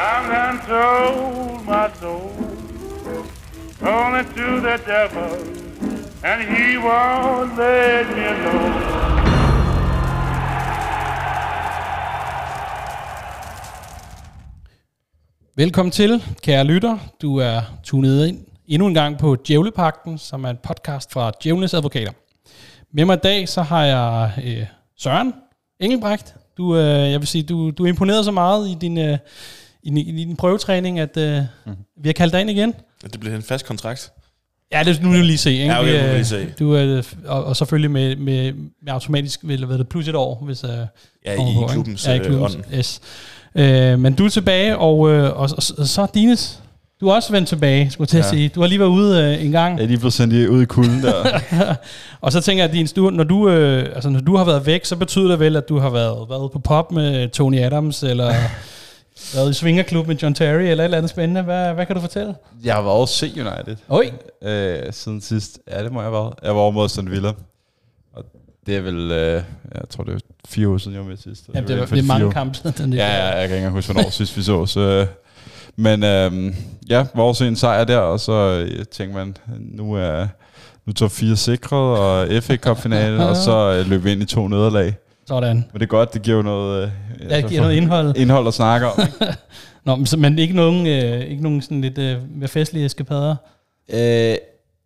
I'm done sold my soul only to the devil, and he won't let me alone. Velkommen til, kære lytter. Du er tunet ind endnu en gang på Djævlepakten, som er en podcast fra Djævlenes Advokater. Med mig i dag, så har jeg øh, Søren Engelbrecht. Du, øh, jeg vil sige, du, du imponerede så meget i din, øh, i, din, i din prøvetræning, at øh, mm. vi har kaldt dig ind igen. Det bliver en fast kontrakt. Ja, det nu vil lige se. Ikke? Ja, okay, Vi, nu vil øh, lige se. Du, øh, og, og selvfølgelig med, med, med automatisk eller hvad det, plus et år, hvis øh, Ja, i på, ikke? klubbens, ja, i klubbens ånd. yes. øh, Men du er tilbage, og, øh, og, og, og så Dines. Du er også vendt tilbage, skulle jeg til at Ja. sige. Du har lige været ude øh, en gang. Er lige blevet sendt i- ud i kulden der. Og så tænker jeg, Dines, du, når, du, øh, altså, når du har været væk, så betyder det vel, at du har været, været på pop med Tony Adams, eller været i Svingerklub med John Terry, eller et eller andet spændende. Hvad, hvad kan du fortælle? jeg har været C United Oj, øh, siden sidst. Ja, det må jeg været. Jeg var over mod Aston Villa. Og det er vel, øh, jeg tror det er fire år siden, jeg var med sidst. ja, det, vel var, det er mange fire kampe. Den Ja, ja, jeg kan ikke engang huske, hvornår sidst vi så. så øh, men øh, ja, var også en sejr der, og så øh, tænkte man, nu er nu top 4 sikret, og FA Cup finale, og så øh, løb vi ind i to nederlag. Sådan. Men det er godt, det giver jo noget, øh, Ja, det giver noget indhold. indhold at snakke om. ikke? Nå, men, så- men ikke nogen, øh, ikke nogen sådan lidt øh, mere festlige eskapader? Øh,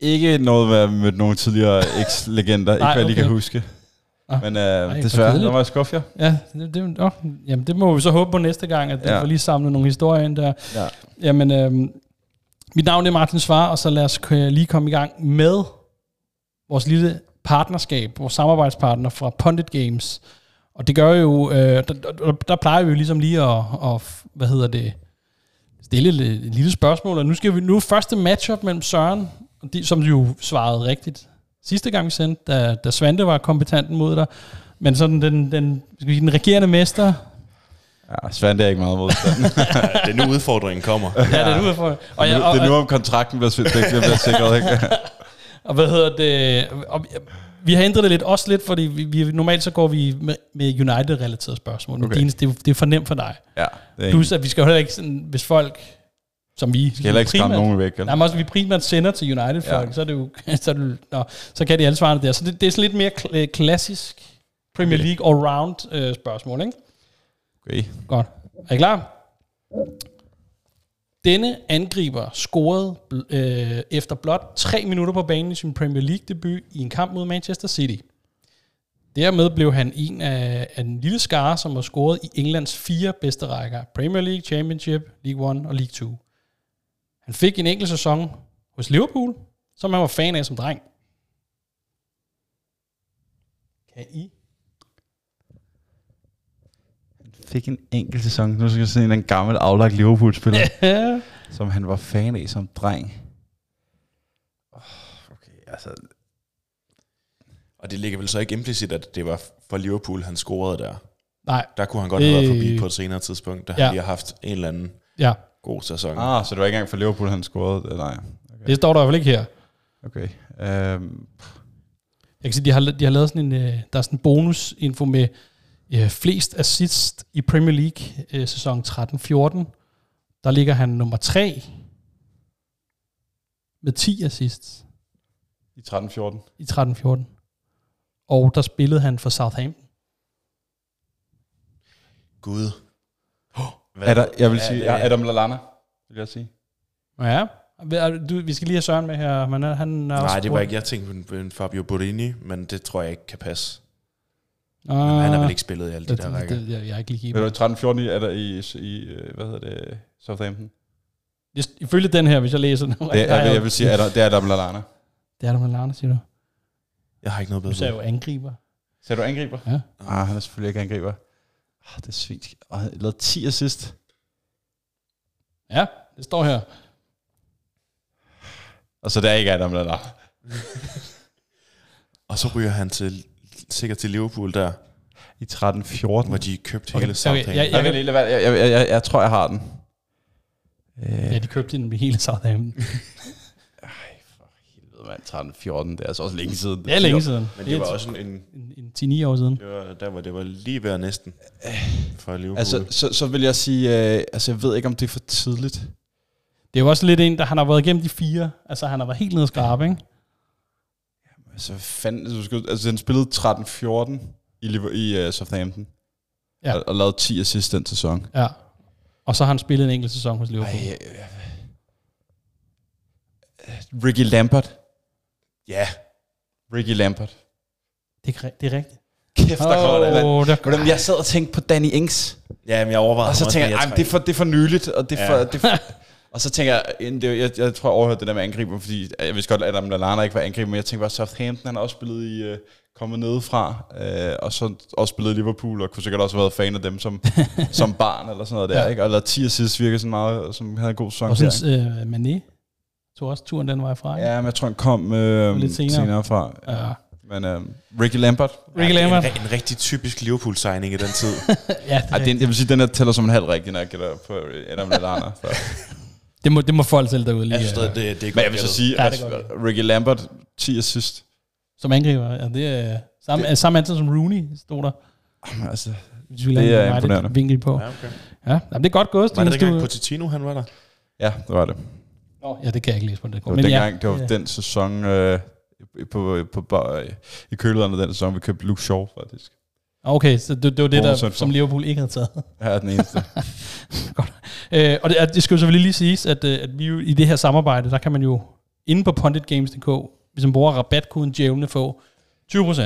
ikke noget med, med nogle tidligere eks-legender, ikke hvad jeg lige kan huske. Ah. Men Ej, øh, hvor desværre, der må jeg skuffe jer. Ja, det, det, åh, jamen, det må vi så håbe på næste gang, at Ja. får lige samlet nogle historier ind der. Ja. Jamen, øh, mit navn er Martin Svar, og så lad os lige komme i gang med vores lille partnerskab, vores samarbejdspartner fra Pundit Games. Og det gør jo, øh, der, der, der plejer vi jo ligesom lige at, at hvad hedder det, stille et, et lille spørgsmål, og nu skal vi nu første matchup mellem Søren, og de, som jo svarede rigtigt sidste gang vi sendte, da, da Svante var kompetent mod dig, men sådan den, den, skal vi sige, den regerende mester, Ja, Svante er ikke meget modstand. Det er nu udfordringen kommer. ja, det er nu for, og, jeg, det og, er nu, om kontrakten bliver, det bliver sikret. Ikke? Og hvad hedder det? Og vi har ændret det lidt, også lidt, fordi vi, vi normalt så går vi med, med United-relaterede spørgsmål. Okay. Okay. Dines, det, er, det er for nemt for dig. ja, det er Plus, at vi skal jo heller ikke, sådan, hvis folk, som vi... skal heller ikke skræmme nogen væk. Eller? Nej, men også vi primært sender til United-folk, Ja. så er det jo... Så, er det, nå, så kan de alle svarene der. Så det, det er sådan lidt mere kl- klassisk Premier Okay. League all-round øh, spørgsmål, ikke? Okay. Godt. Er I klar? Denne angriber scorede øh, efter blot tre minutter på banen i sin Premier League debut i en kamp mod Manchester City. Dermed blev han en af, af en lille skare, som har scoret i Englands fire bedste rækker. Premier League, Championship, League 1 og League 2. Han fik en enkelt sæson hos Liverpool, som han var fan af som dreng. Kan I? Fik en enkelt sæson. Nu skal jeg se en gammel aflagt Liverpool-spiller, som han var fan af som dreng. Oh, okay, altså... Og det ligger vel så ikke implicit, at det var for Liverpool, han scorede der. Nej, Der kunne han godt have været Øh. forbi på et senere tidspunkt, da Ja. han lige har haft en eller anden ja. god sæson. Ah, så det var ikke engang for Liverpool, han scorede? Nej. Det står der i hvert fald ikke her. Okay. Um, Jeg kan sige, de har, de har lavet sådan en, øh, der er sådan en bonusinfo med øh, flest assist i Premier League øh, sæson 13-14. Der ligger han nummer 3 med 10 assists I 13-14. i 13-14. Og der spillede han for Southampton. Gud. Hvad? Er der, jeg vil Ja, sige, det- ja, Adam Lallana, vil jeg sige. Ja, du, vi skal lige have Søren med her. Men han, han er også Nej, det var ikke, jeg tænkte på en- på en Fabio Borini, men det tror jeg ikke kan passe. Ah, Han har vel ikke spillet i alle de det, der det, rækker. det, jeg, jeg er ikke lige du, 13-14 er der i, i, øh, hvad hedder det, Southampton? Ifølge den her, hvis jeg læser den. Det er, jeg vil sige, er der, det er Adam Lallana. Det er der med Lerne, siger du. Jeg har ikke noget Du bedre. sagde jo angriber. Ser du angriber? Ja. Ah, han er selvfølgelig ikke angriber. Ah, det er svint. Og han lavet 10 assist. Ja, det står her. Og så det er ikke Adam Lallana. Og så ryger han til, sikkert til Liverpool der, I 13-14. hvor de købte Okay, hele okay, Southampton. jeg- Jeg, jeg, jeg, jeg, jeg, jeg, jeg tror, jeg har den. Øh, Ja, de købte den med hele Southampton. mand, 13-14, det er altså også længe siden. Det er længe siden. Men det var også en, en en, en 10-9 år siden. det var, der var det var lige ved næsten for Liverpool. Altså, så, så vil jeg sige, øh, altså jeg ved ikke, om det er for tidligt. Det er jo også lidt en, der han har været igennem de fire. Altså, han har været helt nede og skrabe, ikke? Altså, fanden, du skal, altså han spillede 13-14 i, i uh, Southampton. Ja. Og, og lavede 10 assist den sæson. Ja. Og så har han spillet en enkelt sæson hos Liverpool. Ej, øh, Ricky Lampert. ja, Ricky Lampert. Det, er, det er rigtigt. Kæft, der kommer det, der, jeg sad og tænkte på Danny Ings. ja, men jeg overvejede Og så men jeg, "Ej, det, er for, det er for nyligt, og det er for... Ja. Det er for og så tænker jeg, inden det, jeg, jeg tror jeg overhørte det der med angriber, fordi jeg vidste godt, at Adam Lallana ikke var angriber, men jeg tænkte bare, Southampton, han har også spillet i, uh, kommet nedefra, uh, og så også spillet i Liverpool, og kunne sikkert også have været fan af dem som, som barn, eller sådan noget der, Ja. ja. ikke? Og lavet 10 assists virker sådan meget, som havde en god sæson. og der, sådan øh, Mané tog også turen den vej fra. ikke? Ja, men jeg tror, han kom øh, Lidt senere. senere. fra. Ja. Men øh, Ricky Lampert, Ricky det er Lambert. En, en rigtig typisk Liverpool-signing i den tid. Ja, det, ej, den, jeg vil sige, den her tæller som en halv rigtig, når jeg gætter på Adam Lallana. Det, må, det må folk selv derude lige. jeg synes, øh, det, det, det er Men jeg vil så godt sige, Ja, at godt Ricky Lampert, 10 assist. Som angriber. Ja, det er samme, det. samme antal som Rooney, stod der. Jamen, Altså, Hvis vi Det lader er imponerende. vinkel på. Ja, okay. Ja, jamen, det er godt gået. Var det dengang du- Pochettino, han var der? ja, det var det. Nå, ja, det kan jeg ikke læse på det. Det var, Men dengang, ja, det var ja. den sæson, øh, på, på, på, i kølederen af den sæson, vi købte Luke Shaw, faktisk. Okay, så det, det var det, der, som Liverpool ikke havde taget. Her er den eneste. Godt. Øh, og det, det skal jo selvfølgelig lige siges, at, øh, at vi jo i det her samarbejde, der kan man jo inde på punditgames.dk, hvis man bruger rabatkoden djævne, få 20%.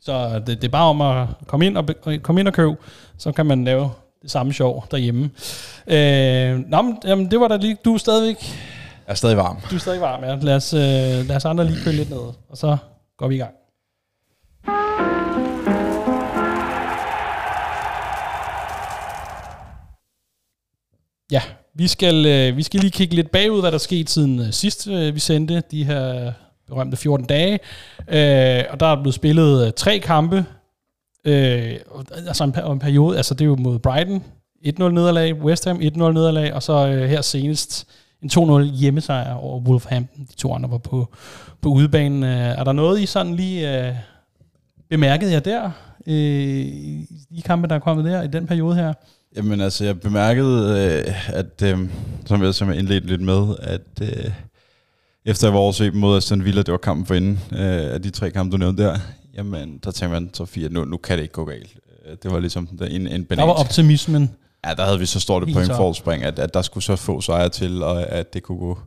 Så det, det er bare om at komme ind og komme ind og købe, så kan man lave det samme sjov derhjemme. Øh, nå, men, jamen, det var da lige, du er stadigvæk, Jeg er stadig varm. du er stadig varm, ja. Lad os, øh, lad os andre lige køle lidt ned, og så går vi i gang. Ja, vi skal, øh, vi skal lige kigge lidt bagud, hvad der skete siden øh, sidst, øh, vi sendte de her berømte 14 dage. Øh, og der er blevet spillet øh, tre kampe, øh, og- altså en, en periode, altså det er jo mod Brighton, 1-0 nederlag, West Ham 1-0 nederlag, og så øh, her senest en 2-0 hjemmesejr over Wolverhampton. De to andre var på, på udebanen. Øh, er der noget, I sådan lige øh, bemærkede jer der, øh, i de kampe, der er kommet der i den periode her? Jamen altså, jeg bemærkede, øh, at, øh, som jeg, som jeg indledte lidt med, at øh, efter jeg var overset mod Aston Villa, det var kampen for inden øh, af de tre kampe, du nævnte der, jamen, der tænkte man så fire, nu, nu kan det ikke gå galt. Det var ligesom en, en Der banan. var optimismen. Ja, der havde vi så stort et Helt point så. forspring, at, at der skulle så få sejre til, og at det kunne gå,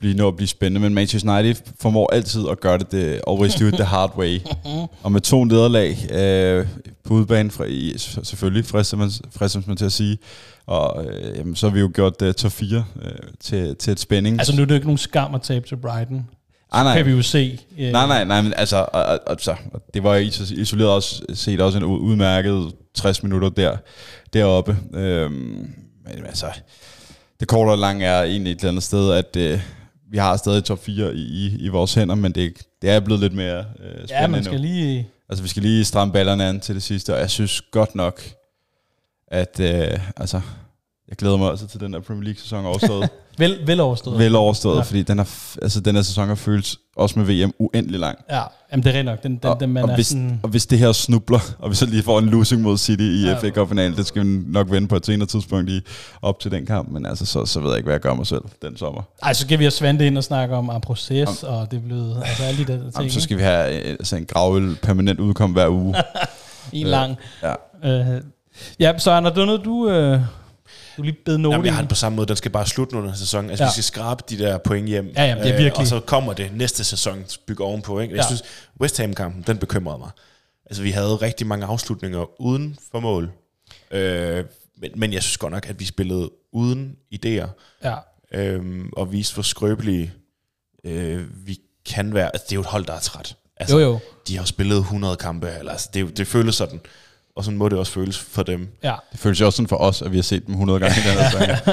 blive nå at blive spændende. Men Manchester United formår altid at gøre det, det always do it the hard way. og med to nederlag øh, på udbanen, fra, i, selvfølgelig fristes man, fristes man til at sige, og øh, jamen, så har vi jo gjort uh, top 4 øh, til, til et spænding. Altså nu er det jo ikke nogen skam at tabe til Brighton. Ah, nej, Kan vi jo se. Øh, Nej, nej, nej, men altså, og, og, og, så, det var is- isoleret også, set også en udmærket 60 minutter der, deroppe. Øhm, men altså, det korte og lange er egentlig et eller andet sted, at øh, vi har stadig top 4 i, i, i vores hænder, men det, det er blevet lidt mere øh, spændende Ja, man skal nu. lige... Altså, vi skal lige stramme ballerne an til det sidste, og jeg synes godt nok, at øh, altså, jeg glæder mig altså til den der Premier League-sæson overstået. Vel, vel overstået. Vel overstået, Ja. fordi den, er, altså, den her sæson har føltes også med VM uendelig lang. Ja, jamen det er rent nok. Den, den, og, den man og, er hvis, sådan... og hvis det her snubler, og vi så lige får en losing mod City i Ja. FA Cup-finalen, det skal vi nok vende på et senere tidspunkt i, op til den kamp, men altså, så, så ved jeg ikke, hvad jeg gør mig selv den sommer. Ej, så skal vi have Svante ind og snakke om en proces, og det er blevet... Altså alle de der ting. Jamen, så skal vi have altså, en gravøl permanent udkom hver uge. En lang. ja. Øh, ja, så Anna, det er noget, du... Øh, du lige bed note Jamen, jeg har i. det på samme måde. Den skal bare slutte nu den sæson. Altså, Ja. ja. vi skal skrabe de der point hjem. Ja, jamen, det er Øh, virkelig- og så kommer det næste sæson bygge ovenpå. Ikke? Jeg Ja. synes, West Ham-kampen, den bekymrede mig. Altså, vi havde rigtig mange afslutninger uden for mål. Øh, men, men jeg synes godt nok, at vi spillede uden idéer. Ja. øh, og vise, hvor skrøbelige øh, vi kan være. Altså, det er jo et hold, der er træt. Altså, Jo, jo. De har spillet 100 kampe, eller, altså, det, det føles sådan. Og sådan må det også føles for dem. Ja, Det føles jo også sådan for os, at vi har set dem 100 gange i den her sæson. ja men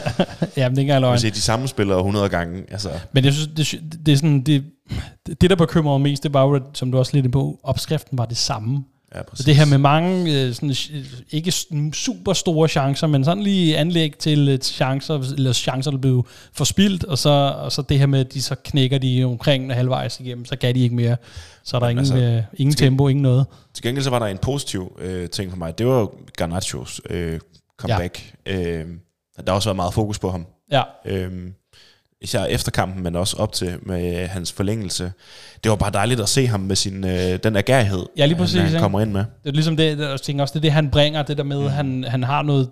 det er ikke engang Man løgn. ser de samme spillere 100 gange. Altså, Men jeg synes, det, det er sådan, det, det der bekymrer mig mest, det var jo, at, som du også lidt inde på, opskriften var det samme. Ja, Så præcis. det her med mange, øh, sådan, øh, ikke super store chancer, men sådan lige anlæg til øh, chancer, eller chancer, der blev forspildt, og så, og så det her med, at de så knækker de omkring halvvejs igennem, så kan de ikke mere. Så er der ingen, altså, øh, ingen tempo, ingen noget. Til gengæld så var der en positiv øh, ting for mig. Det var Garnachos øh, comeback. Ja. Øh, der har også været meget fokus på ham. Ja, Øh, især efter kampen, men også op til med hans forlængelse. Det var bare dejligt at se ham med sin, øh, den agerighed, Ja, lige præcis, han, han ikke? kommer ind med. det er ligesom det, jeg tænker også, det er det, han bringer, det der med, mm. han, han har noget,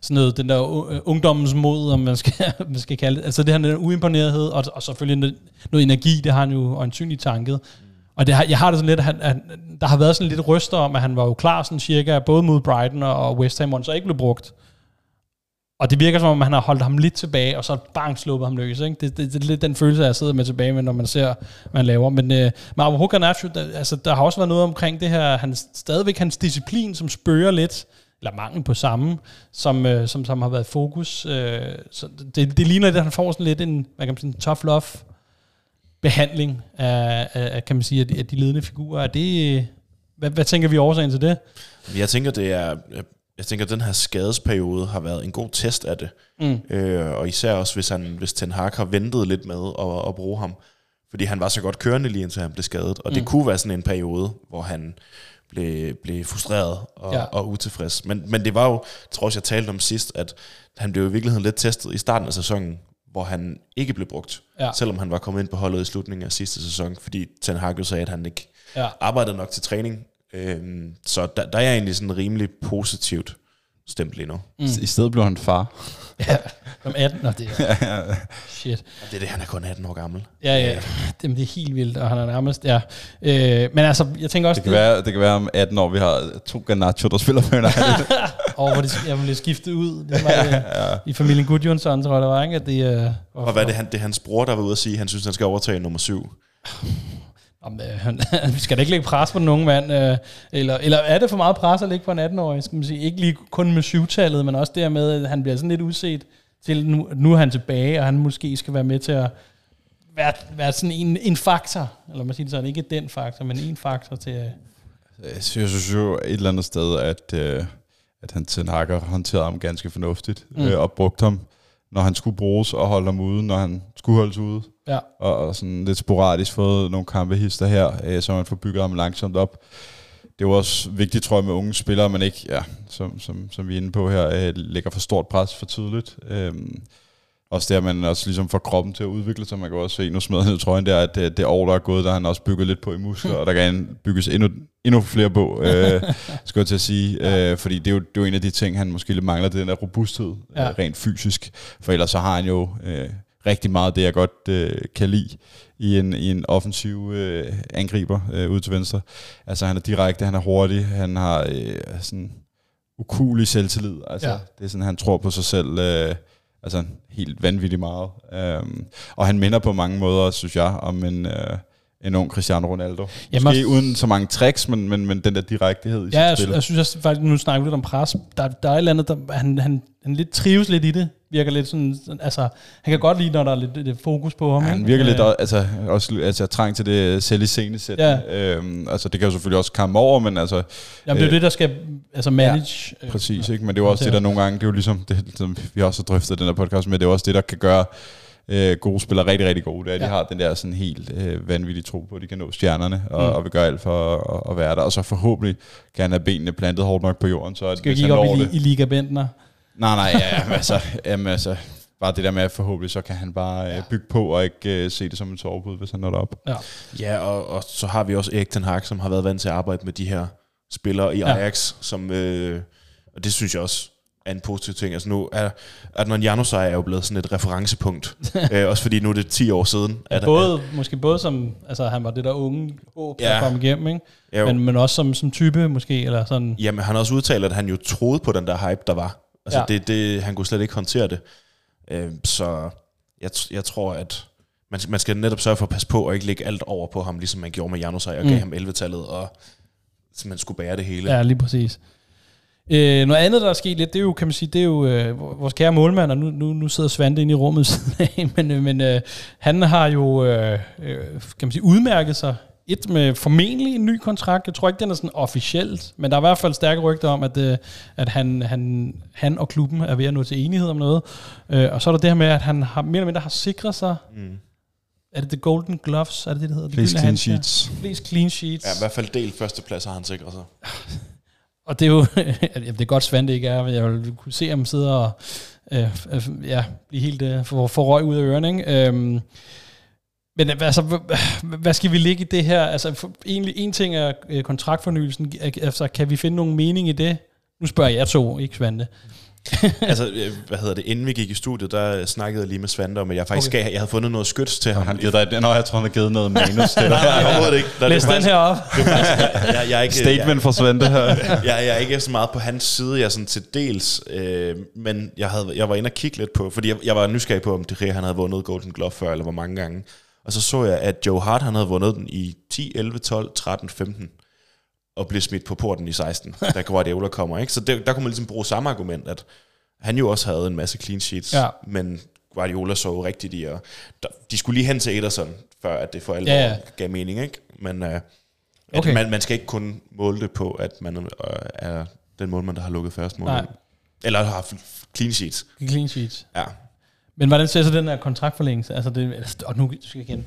sådan noget, den der øh, ungdommens mod, om man skal, man skal kalde det. Altså det her den uimponerethed, og, og selvfølgelig noget, noget energi, det har han jo øjensynligt tanket. Og det har, jeg har det sådan lidt, at han, han, der har været sådan lidt ryster om, at han var jo klar sådan cirka, både mod Brighton og West Ham, hvor han så ikke blev brugt. Og det virker som om, han har holdt ham lidt tilbage, og så bang sluppet ham løs. Ikke? Det, det, det, er lidt den følelse, jeg sidder med tilbage med, når man ser, hvad han laver. Men, øh, men apropos der, altså, der har også været noget omkring det her, han, stadigvæk hans disciplin, som spørger lidt, eller mangel på samme, som, øh, som, som har været fokus. Øh, så det, det ligner at han får sådan lidt en, hvad kan man sige, en tough love behandling af, af, kan man sige, af de, af de ledende figurer. Er det, øh, hvad, hvad tænker vi årsagen til det? Jeg tænker, det er, jeg, jeg tænker, at den her skadesperiode har været en god test af det. Mm. Øh, og især også, hvis, han, hvis Ten Hag har ventet lidt med at, at bruge ham. Fordi han var så godt kørende lige indtil han blev skadet. Og mm. det kunne være sådan en periode, hvor han blev, blev frustreret og, Ja. og utilfreds. Men, men det var jo, jeg tror også, jeg talte om sidst, at han blev i virkeligheden lidt testet i starten af sæsonen, hvor han ikke blev brugt. Ja. Selvom han var kommet ind på holdet i slutningen af sidste sæson, fordi Ten Hag jo sagde, at han ikke Ja. arbejdede nok til træning. Øhm, så der, der er jeg egentlig sådan rimelig positivt stemt lige nu. Mm. I stedet blev han far. Ja, som 18. Nå, det er, shit. Og det er det, han er kun 18 år gammel. Ja, ja. Jamen, det er helt vildt, og han er nærmest, ja. Øh, men altså, jeg tænker også, Det kan, være, det kan være om 18 år, vi har to Garnacho, der spiller for United. over, hvor de, jeg blev skiftet ud. Det var ja, ja. i familien Gudjonsson, tror jeg, det var, ikke? At det, øh, Og hvad er det, han, det er hans bror, der var ude at sige, at han synes, han skal overtage nummer 7. Om, øh, vi skal da ikke lægge pres på den unge mand. Øh, eller, eller er det for meget pres at lægge på en 18-årig? Skal man sige. Ikke lige kun med syvtallet, men også dermed, at han bliver sådan lidt udset til, nu, nu er han tilbage, og han måske skal være med til at være, være sådan en, en faktor. Eller man siger det sådan, ikke den faktor, men en faktor til... Øh, Jeg synes, jo et eller andet sted, at, øh, at han Ten Hag har håndteret ham ganske fornuftigt, Mm. øh, og brugt ham, når han skulle bruges, og holde ham ude, når han skulle holdes ude. ja. Og, og sådan lidt sporadisk fået nogle kampehister her, øh, så man får bygget ham langsomt op. Det er jo også vigtigt, tror jeg, med unge spillere, man ikke, ja, som, som, som vi er inde på her, øh, lægger for stort pres for tidligt. Øhm, også det, at man også ligesom får kroppen til at udvikle sig. Man kan også se, nu smed han jo trøjen der, at det, det år, der er gået, der har han også bygget lidt på i muskler, og der kan bygges endnu, endnu flere på, øh, skal jeg til at sige. Øh, fordi det er, jo, det er jo en af de ting, han måske lidt mangler, det er den der robusthed, Ja. ja. øh, rent fysisk. For ellers så har han jo øh, rigtig meget det, jeg godt øh, kan lide i en, i en offensiv øh, angriber øh, ud til venstre. Altså han er direkte, han er hurtig, han har øh, sådan ukulig selvtillid. Altså, Ja. ja. Det er sådan, han tror på sig selv øh, altså helt vanvittigt meget. Øhm, og han minder på mange måder, synes jeg, om en, øh, en ung Cristiano Ronaldo. Jamen Måske også- uden så mange tricks, men, men, men den der direktehed i Ja, jeg, sit spil. jeg synes også, faktisk, nu snakker vi lidt om pres. Der, der er et eller andet, der, han, han, han lidt trives lidt i det. Virker lidt sådan, altså, han kan godt lide, når der er lidt, lidt fokus på ham. Ja, han virker lidt Øh, altså, også altså, trang til det selv i scenesæt. Ja. Øhm, altså, det kan jo selvfølgelig også komme over, men altså, Jamen, det er jo øh, det, der skal altså manage. øh, Præcis, ikke? men det er jo også det, der nogle gange, det er jo ligesom, det, som vi også har drøftet den her podcast med, det er også det, der kan gøre øh, gode spillere rigtig, rigtig gode. Er, at Ja. de har den der sådan helt øh, vanvittige tro på, at de kan nå stjernerne, og, Mm. og vil gøre alt for at, at være der. Og så forhåbentlig kan han have benene plantet hårdt nok på jorden, så at Skal vi kigge op i, det... i Liga Bentner? Nej, nej, ja, jamen, altså, jamen, altså, bare det der med, at forhåbentlig så kan han bare øh, bygge på, og ikke øh, se det som en sovebud, hvis han når derop. Ja. Ja, og, og så har vi også Erik Ten Hag, som har været vant til at arbejde med de her spillere i Ja. Ajax, som, øh, og det synes jeg også er en positiv ting. Altså nu er Adnan Januzaj er jo blevet sådan et referencepunkt, øh, også fordi nu er det 10 år siden. Ja, At, både, måske både som, altså han var det der unge håb, der Ja. kom igennem, ikke? jo, Men, men også som, som type måske, eller sådan. Jamen, han har også udtalt, at han jo troede på den der hype, der var. Altså, Ja. det, det, han kunne slet ikke håndtere det. Øh, så jeg, jeg tror, at man, man skal netop sørge for at passe på, og ikke lægge alt over på ham, ligesom man gjorde med Janusaj, og Mm. gav ham 11-tallet, og simpelthen skulle bære det hele. Ja, lige præcis. Øh, noget andet, der er sket lidt, det er jo, kan man sige, det er jo øh, vores kære målmand, og nu, nu, nu sidder Svante inde i rummet siden af, men, øh, men øh, han har jo, øh, øh, kan man sige, udmærket sig et med formentlig en ny kontrakt. Jeg tror ikke, den er sådan officielt, men der er i hvert fald stærke rygter om, at, øh, at han, han, han og klubben er ved at nå til enighed om noget. Øh, og så er der det her med, at han har, mere eller mindre har sikret sig, Mm. er det The Golden Gloves, er det det, det hedder? De Flest clean sheets. Flest clean sheets. Ja, i hvert fald del førsteplads har han sikret sig. Og det er jo, det er godt Svante ikke er, men jeg vil kunne se ham sidde og øh, øh, ja, blive helt øh, for, for røg ud af ørerne. Ikke? Øhm, men øh, altså, hvad skal vi ligge i det her? Altså, for, egentlig en ting er øh, kontraktfornyelsen. Altså, kan vi finde nogen mening i det? Nu spørger jeg to, ikke Svante. altså, øh, hvad hedder det, inden vi gik i studiet, der snakkede jeg lige med Svante om, at jeg faktisk Okay. gav, jeg havde fundet noget skyts til ham. Han givet dig, Nå, jeg tror, han har givet noget manus til dig. Nej, overhovedet ikke. Der, Læs den her op. Jeg, jeg, er ikke, Statement fra Svante her. jeg, jeg, er ikke så meget på hans side, jeg er sådan til dels, øh, men jeg, havde, jeg var inde og kigge lidt på, fordi jeg, jeg var nysgerrig på, om det han havde vundet Golden Glove før, eller hvor mange gange. Og så så jeg, at Joe Hart, han havde vundet den i 10, 11, 12, 13, 15, og blev smidt på porten i 16, da Guardiola kommer. Ikke? Så det, der kunne man ligesom bruge samme argument, at han jo også havde en masse clean sheets, Ja. men Guardiola så jo rigtigt i, og de skulle lige hen til Ederson, før at det for alvor Ja, ja, gav mening, ikke? Men øh, Okay. man, man skal ikke kun måle det på, at man øh, er den målmand, der har lukket først mål. Eller har clean sheets. Clean sheets. Ja. Men hvordan ser så den her kontraktforlængelse? Altså det, og nu skal jeg igen,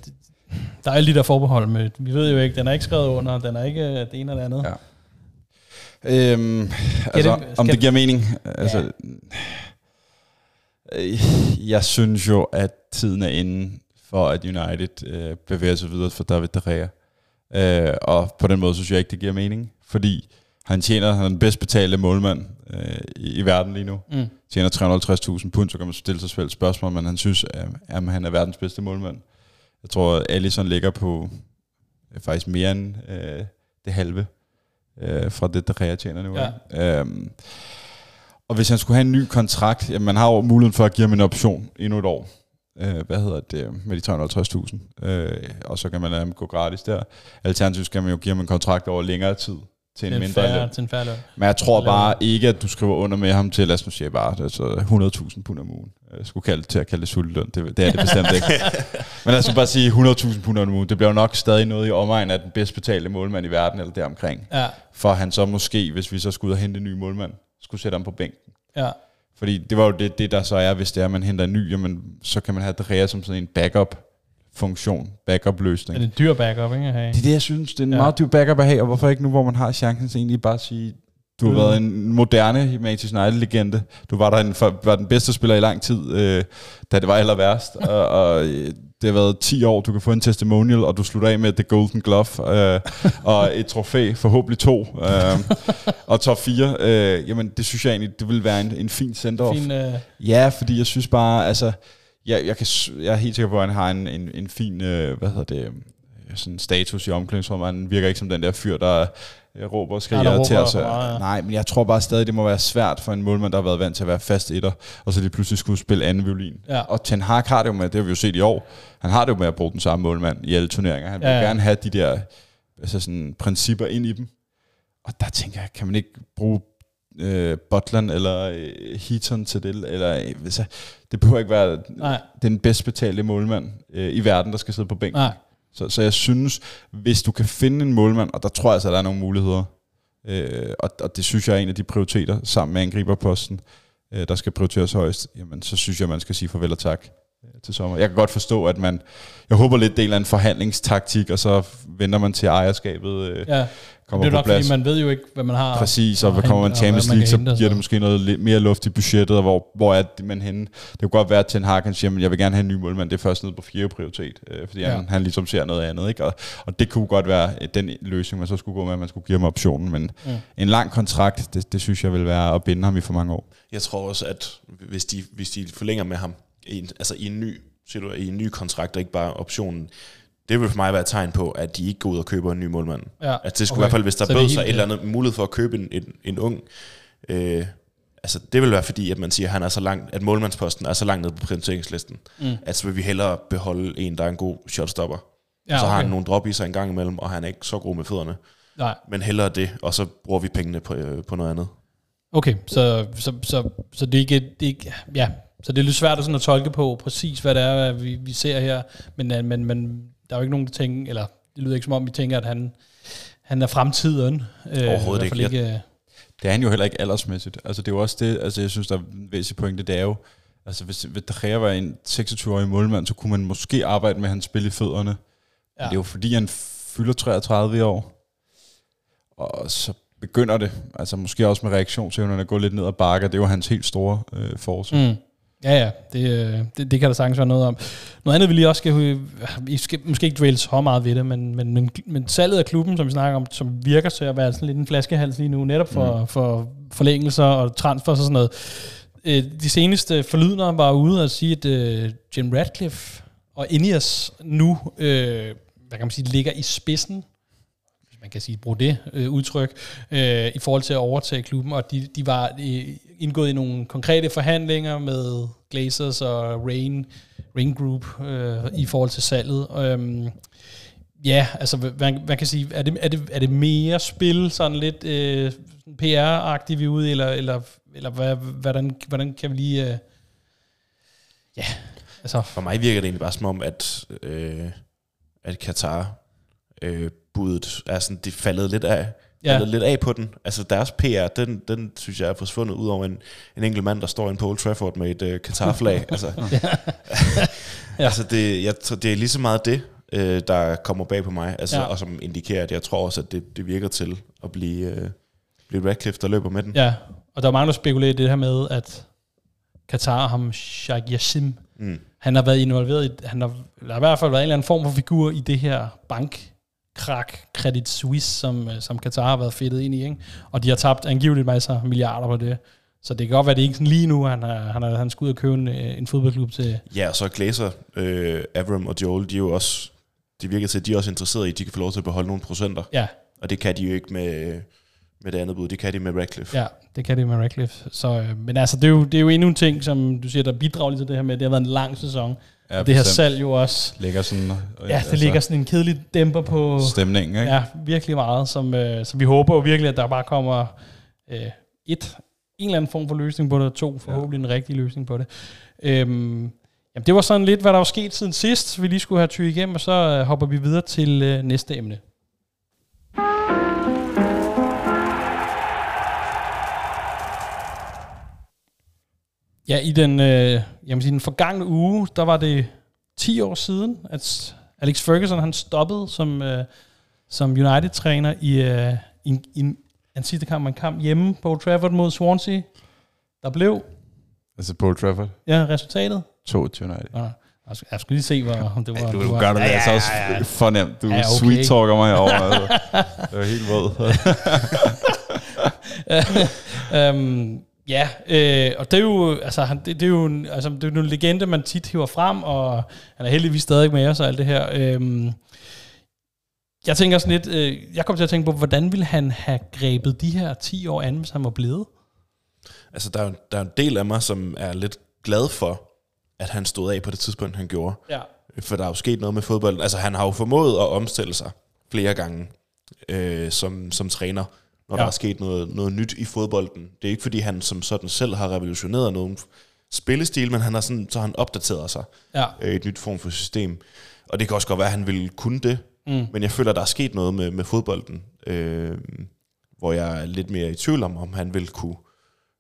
der er alle de der forbehold med, vi ved jo ikke, den er ikke skrevet under, den er ikke øh, det ene eller andet. Ja. Øhm, altså, det- om det giver mening. Altså, øh, jeg synes jo, at tiden er inde for, at United øh, bevæger sig videre for David De Gea. Øh, og på den måde synes jeg ikke, det giver mening. Fordi han tjener, han er den bedst betalte målmand øh, i, i verden lige nu. Mm. Tjener 350.000 pund, så kan man stille sig selv spørgsmål, men han synes, at, at han er verdens bedste målmand. Jeg tror, at Alisson ligger på øh, faktisk mere end øh, det halve øh, fra det, der tjener nu. Ja. Øhm, og hvis han skulle have en ny kontrakt, jamen man har jo muligheden for at give ham en option endnu et år. Øh, hvad hedder det, med de 350.000. Øh, og så kan man lade ham gå gratis der. Alternativt skal man jo give ham en kontrakt over længere tid til en en mindre færre, løn. til en færre løn. Men jeg tror bare ikke, at du skriver under med ham til, lad os nu sige bare, altså 100.000 pund om ugen. Jeg skulle kalde til at kalde det sulteløn. Det, det er det bestemt ikke. Men lad os bare sige 100.000 pund om ugen. Det bliver jo nok stadig noget i omegn af den bedst betalte målmand i verden, eller deromkring. Ja, For han så måske, hvis vi så skulle ud og hente en ny målmand, skulle sætte ham på bænken. ja. Fordi det var jo det, det der så er, hvis det er, at man henter en ny, jamen, så kan man have Drea som sådan en backup-funktion, backup-løsning. Er det en dyr backup, ikke? at have? Det er det, jeg synes. Det er en Ja. meget dyr backup at have, og hvorfor ikke nu, hvor man har chancen til egentlig bare at sige, du har Mm. været en moderne Manchester United-legende. Du var, der en, for- var den bedste spiller i lang tid, øh, da det var aller værst. og, og øh, det har været 10 år, du kan få en testimonial, og du slutter af med The Golden Glove, øh, og et trofæ, forhåbentlig to, øh, og top 4. Øh, jamen, det synes jeg egentlig, det vil være en, en fin send Fin, øh, Ja, fordi jeg synes bare, altså, jeg, jeg, kan, jeg er helt sikker på, at han har en, en, en fin, øh, hvad hedder det, øh, sådan status i omklædningsrummet. Han virker ikke som den der fyr, der øh, råber og skriger Ja, til os. meget, ja. Nej, men jeg tror bare stadig, det må være svært for en målmand, der har været vant til at være fast etter, og så lige pludselig skulle spille anden violin. Ja. Og Ten Hag har det jo med, det har vi jo set i år, han har det jo med at bruge den samme målmand i alle turneringer. Han vil Ja, ja. gerne have de der altså sådan, principper ind i dem. Og der tænker jeg, kan man ikke bruge øh, Butland eller øh, Heaton til det, eller øh, altså, det behøver ikke være nej, den bedst betalte målmand øh, i verden, der skal sidde på bænken. nej. Så, så jeg synes, hvis du kan finde en målmand, og der tror jeg altså, at der er nogle muligheder, øh, og, og det synes jeg er en af de prioriteter, sammen med angriberposten, øh, der skal prioriteres højst, jamen så synes jeg, man skal sige farvel og tak øh, til sommer. Jeg kan godt forstå, at man, jeg håber lidt, del af en forhandlingstaktik, og så venter man til ejerskabet øh, Ja, kommer det er på nok, plads. fordi man ved jo ikke, hvad man har. Præcis, og og kommer man Champions hvad man League, så giver det måske noget lidt mere luft i budgettet, og hvor, hvor er det, man henne? Det kunne godt være, at Ten Hag kan sige, at jeg vil gerne have en ny målmand, det er først nede på fjerde prioritet, øh, fordi Ja. ja. han, han ligesom ser noget andet. Ikke? Og, og det kunne godt være øh, den løsning, man så skulle gå med, at man skulle give ham optionen, men mm. en lang kontrakt, det, det synes jeg vil være at binde ham i for mange år. Jeg tror også, at hvis de, hvis de forlænger med ham, i en, altså i en ny situa- i en ny kontrakt, og ikke bare optionen, det vil for mig være et tegn på, at de ikke går ud og køber en ny målmand. Ja, At det skulle okay. okay. i hvert fald, hvis der Så er bød sig et eller andet mulighed for at købe en, en, en ung, øh, altså det vil være fordi, at man siger, at, han er så langt, at målmandsposten er så langt nede på prioriteringslisten, Mm. at så vil vi hellere beholde en, der er en god shotstopper. Ja, Ja, så har okay. han nogle drop i sig en gang imellem, og han er ikke så god med fødderne. Nej, Men hellere det, og så bruger vi pengene på, øh, på noget andet. okay, så, så, så, så det er ikke, det er ikke, ja, så det er lidt svært at, sådan at tolke på præcis, hvad det er, vi, vi ser her, men, øh, men, men der er jo ikke nogen, der tænker, eller det lyder ikke som om, vi tænker, at han, han er fremtiden. Øh, Overhovedet ikke. ikke. øh, Det er han jo heller ikke aldersmæssigt. Altså det er jo også det, altså jeg synes, der er en væsentlig pointe, det er jo, altså hvis, hvis De Gea var en 26-årig målmand, så kunne man måske arbejde med hans spil i fødderne. Ja. Ja. Det er jo fordi, han fylder 33 i år. Og så begynder det, altså måske også med reaktionsevnen at gå lidt ned ad bakke. Det er jo hans helt store øh, forsvar. Mm. Ja, ja, det, øh, det, det kan der sagtens være noget om. Noget andet, vi lige også skal, vi skal måske ikke dvæle så meget ved det, men, men, men, men salget af klubben, som vi snakker om, som virker til at være sådan lidt en flaskehals lige nu, netop for, mm. for forlængelser og transfer og sådan noget. Øh, De seneste forlydner var ude og sige, at øh, Jim Radcliffe og Ineos nu, hvad kan man sige, ligger i spidsen man kan sige, bruge det øh, udtryk, øh, i forhold til at overtage klubben, og de, de var øh, indgået i nogle konkrete forhandlinger med Glazers og Rain, Rain Group øh, i forhold til salget. Øhm, ja, altså, hvad, hvad kan sige, er det, er, det, er det mere spil, sådan lidt øh, PR-agtigt vi er ude, eller, eller, eller hvad, hvordan, hvordan kan vi lige... Øh, ja, altså... For mig virker det egentlig bare som om, at, øh, at Katar øh, budet er sådan, det faldet lidt af, Ja. lidt af på den. Altså deres PR, den, den synes jeg er forsvundet ud over en, en enkelt mand, der står inde på Old Trafford med et øh, Qatar-flag. altså, Ja. altså det, jeg, det er lige så meget det, øh, der kommer bag på mig, altså, Ja. og som indikerer, at jeg tror også, at det, det virker til at blive, øh, blive Radcliffe, der løber med den. Ja, og der er mange, der spekulerer i det her med, at Katar, ham Sheikh Yassim, Mm. han har været involveret i, han har, der har i hvert fald været en eller anden form for figur i det her bankkrak, Credit Suisse, som, øh, som Katar har været fedtet ind i, ikke? og de har tabt angiveligt masser af milliarder på det. Så det kan godt være, at det ikke sådan lige nu, han, er, han, er, han skal ud og købe en, øh, en fodboldklub til... Ja, og så Glazer, øh, Avram og Joel, de er jo også, de virker til, at de er også interesserede i, at de kan få lov til at beholde nogle procenter. Ja, Og det kan de jo ikke med, med det andet bud, det kan de med Radcliffe. ja det kan det med Radcliffe. Så, øh, men altså, det er, jo, det er jo endnu en ting, som du siger, der bidrager lidt til det her med, at det har været en lang sæson. Ja, og det her salg jo også... ligger sådan... øh, Ja, det ligger sådan en kedelig dæmper på... Stemningen, ikke? Ja, virkelig meget, som, øh, så vi håber jo virkelig, at der bare kommer øh, et, en eller anden form for løsning på det, og to, forhåbentlig en rigtig løsning på det. Øhm, jamen, det var sådan lidt, hvad der var sket siden sidst, vi lige skulle have tyret igennem, og så øh, hopper vi videre til øh, næste emne. Ja, i den, øh, jamen, i den forgangne uge, der var det 10 år siden, at Alex Ferguson han stoppede som, øh, som United-træner i, øh, i, en- i en, en sidste kamp, en kamp hjemme på Old Trafford mod Swansea. Der blev, Altså Paul Trafford, ja, resultatet. 22 United. Nå, jeg skal, jeg skal lige se, hvor om det var. Du, det du var, gør det ja, altså også fornemt. Du Ja, ja, okay. sweet-talker mig herovre. Altså. Det var helt våd. øhm, ja, øh, og det er jo, altså, han, det, det er jo en, altså, det er jo en legende, man tit hiver frem, og han er heldigvis stadig med os og alt det her. Øhm, jeg tænker sådan lidt, øh, jeg kom til at tænke på, hvordan ville han have grebet de her 10 år an, hvis han var blevet? Altså, der er, jo- der er en del af mig, som er lidt glad for, at han stod af på det tidspunkt, han gjorde. Ja. For der er jo sket noget med fodbolden. Altså, han har jo formået at omstille sig flere gange øh, som, som træner, når ja. Der er sket noget, noget nyt i fodbolden. Det er ikke, fordi han som sådan selv har revolutioneret nogen spillestil, men han har sådan, så han opdateret sig Ja. øh, et nyt form for system. Og det kan også godt være, at han ville kunne det, Mm. men jeg føler, at der er sket noget med, med fodbolden, øh, hvor jeg er lidt mere i tvivl om, om han vil kunne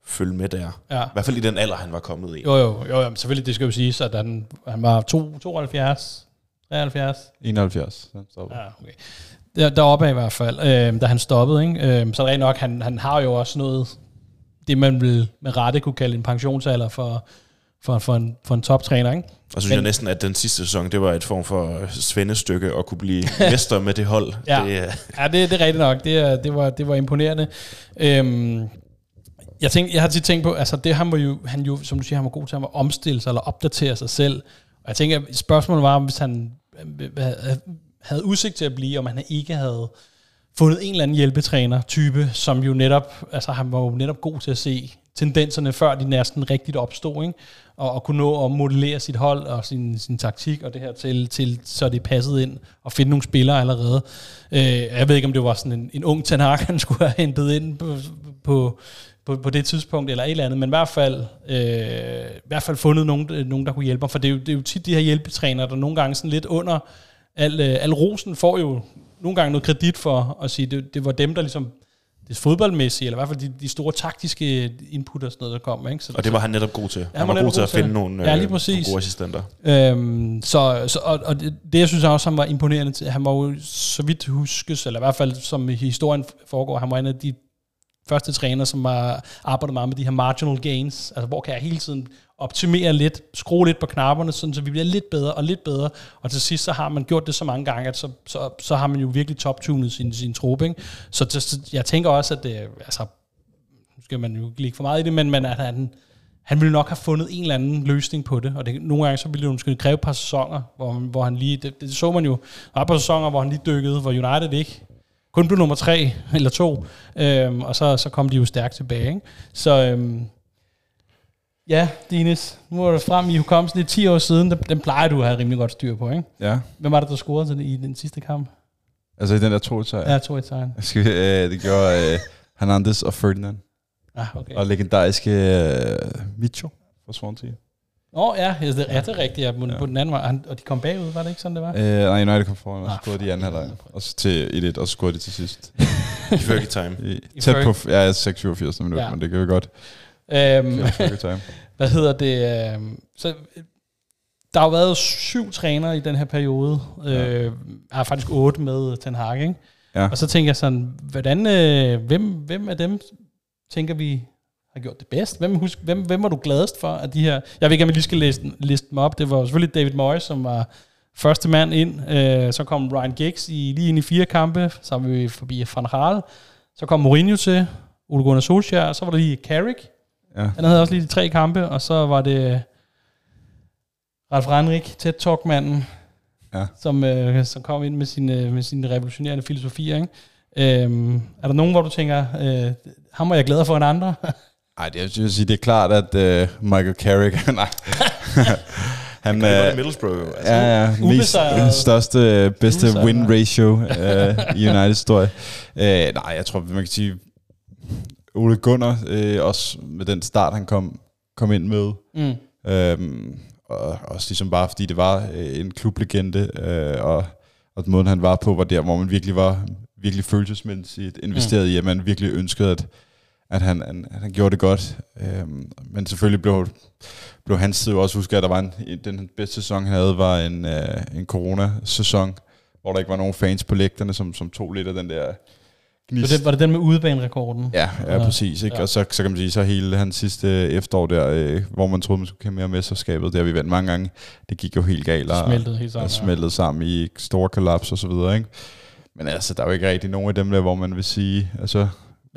følge med der. Ja. I hvert fald i den alder, han var kommet i. Jo, jo, jo, jo men selvfølgelig, det skal jo siges, at han, han var to, 72, 73. 71. så stoppede. Ja, okay. Der, deroppe af i hvert fald, øh, da han stoppede. Ikke? Øh, så er rent nok, han, han har jo også noget, det man vil med rette kunne kalde en pensionsalder for, for, for, en, for en toptræner. Ikke? Og så synes Men- jeg næsten, at den sidste sæson, det var et form for svendestykke at kunne blive mester med det hold. Ja. Det, er- Ja, det, det er rigtigt nok. Det, det, var, det var imponerende. Øhm, jeg, tænkte, jeg har tit tænkt på, altså det han var jo, han jo, som du siger, han var god til at omstille sig eller opdatere sig selv. Og jeg tænker, spørgsmålet var, hvis han øh, havde- udsigt til at blive, om han ikke havde fundet en eller anden hjælpetræner-type, som jo netop, altså han var jo netop god til at se tendenserne, før de næsten rigtigt opstod, ikke? Og, og kunne nå at modellere sit hold og sin, sin taktik og det her til, til, så det passede ind og finde nogle spillere allerede. Øh, jeg ved ikke, om det var sådan en, en ung Tanak, han skulle have hentet ind på, på, på, på det tidspunkt, eller et eller andet, men i hvert fald, øh, i hvert fald fundet nogen, øh, nogen, der kunne hjælpe ham, for det er, jo, det er jo tit de her hjælpetrænere, der nogle gange sådan lidt under al, øh, al rosen får jo nogle gange noget kredit for at sige, det, det var dem, der ligesom det fodboldmæssige, eller i hvert fald de, de store taktiske input og sådan noget, der kom. Ikke? Så, Og det var han netop god til. Ja, han var, netop god til at finde nogle, Ja, lige øh, præcis. nogle gode assistenter. Øhm, så, så, og, og det, det, jeg synes også, han var imponerende til, han var jo så vidt huskes, eller i hvert fald som historien foregår, han var en af de første træner, som har arbejdet meget med de her marginal gains, altså hvor kan jeg hele tiden optimere lidt, skrue lidt på knapperne, sådan så vi bliver lidt bedre og lidt bedre, og til sidst så har man gjort det så mange gange, at så, så, så har man jo virkelig toptunet sin, sin trup, ikke? Så, så, så jeg tænker også, at det, altså, nu skal man jo ikke ligge for meget i det, men, men at han, han ville nok have fundet en eller anden løsning på det, og det, nogle gange så ville det måske kræve et par sæsoner, hvor, hvor han lige, det, det, så man jo, der var et par sæsoner, hvor han lige dykkede, hvor United ikke? Kun blev nummer tre eller to, øhm, og så, så kom de jo stærkt tilbage. Ikke? Så øhm, ja, Dines, nu er det frem i hukommelsen, det er 10 år siden, den, den plejer du at have rimelig godt styr på, ikke? Ja. Hvem var det, der scorede til i den sidste kamp? Altså i den der to sejr. Ja, 2 1 sejren. Skal vi, øh, det gjorde øh, Hernandez og Ferdinand. Ah, okay. Og legendariske øh, Micho fra Swansea. Åh oh, ja, det er ret rigtigt, ja, på, ja. på den anden vej. Han, og de kom bagud, var det ikke sådan, det var? Øh, nej, United kom foran, og så Ah, scorede de i anden halvleg. Og så til 1-1, og så scorede de til sidst. I Fergie time. I, I tæt på, Fergie. ja, 86 minutter, Ja. ja. men det kan vi godt. Øhm, time. hvad hedder det? Øh, så, øh, der har jo været syv trænere i den her periode. Øh, jeg har faktisk otte med Ten Hag, ikke? Ja. Og så tænker jeg sådan, hvordan, øh, hvem, hvem af dem tænker vi har gjort det bedst? Hvem, husk, hvem, hvem var du gladest for af de her? Jeg ved ikke, om jeg lige skal liste, liste dem op. Det var selvfølgelig David Moyes, som var første mand ind. Øh, så kom Ryan Giggs i, lige ind i fire kampe. Så var vi forbi Van Gaal. Så kom Mourinho til. Ole Gunnar Solskjaer. Så var der lige Carrick. Ja. Han havde også lige de tre kampe. Og så var det Ralf Rangnick, TED Talk-manden, Ja. som, øh, som kom ind med sine, med sine revolutionerende filosofier. Ikke? Øhm, er der nogen, hvor du tænker, øh, ham var jeg gladere for end andre? Ej, det, jeg vil sige, det er klart, at øh, Michael Carrick, nej. han, var øh, Middlesbrough. Altså. Ja, ja. Mest, største, bedste Ubesejret. win ratio øh, i Uniteds historie. Øh, nej, jeg tror, man kan sige, Ole Gunnar, øh, også med den start, han kom, kom ind med, Mm. Øhm, og også ligesom bare fordi det var øh, en klublegende, øh, og, og den måde han var på, var der, hvor man virkelig var virkelig følelsesmæssigt investeret mm. i, at man virkelig ønskede, at, at, han, han, han gjorde det godt. Øhm, men selvfølgelig blev, blev hans tid også husket, at der var en, den bedste sæson, han havde, var en, øh, en corona-sæson, hvor der ikke var nogen fans på lægterne, som, som tog lidt af den der Var, gnist. det, var det den med udebanerekorden? Ja, ja, Ja. præcis. Ikke? Ja. Ja. Og så, så kan man sige, så hele hans sidste efterår der, øh, hvor man troede, man skulle kæmpe mere mesterskabet, der vi vandt mange gange, det gik jo helt galt. Og, Smeltede helt sammen, Og ja. smeltede sammen i store kollaps og så videre, ikke? Men altså, der er jo ikke rigtig nogen af dem der, hvor man vil sige, altså,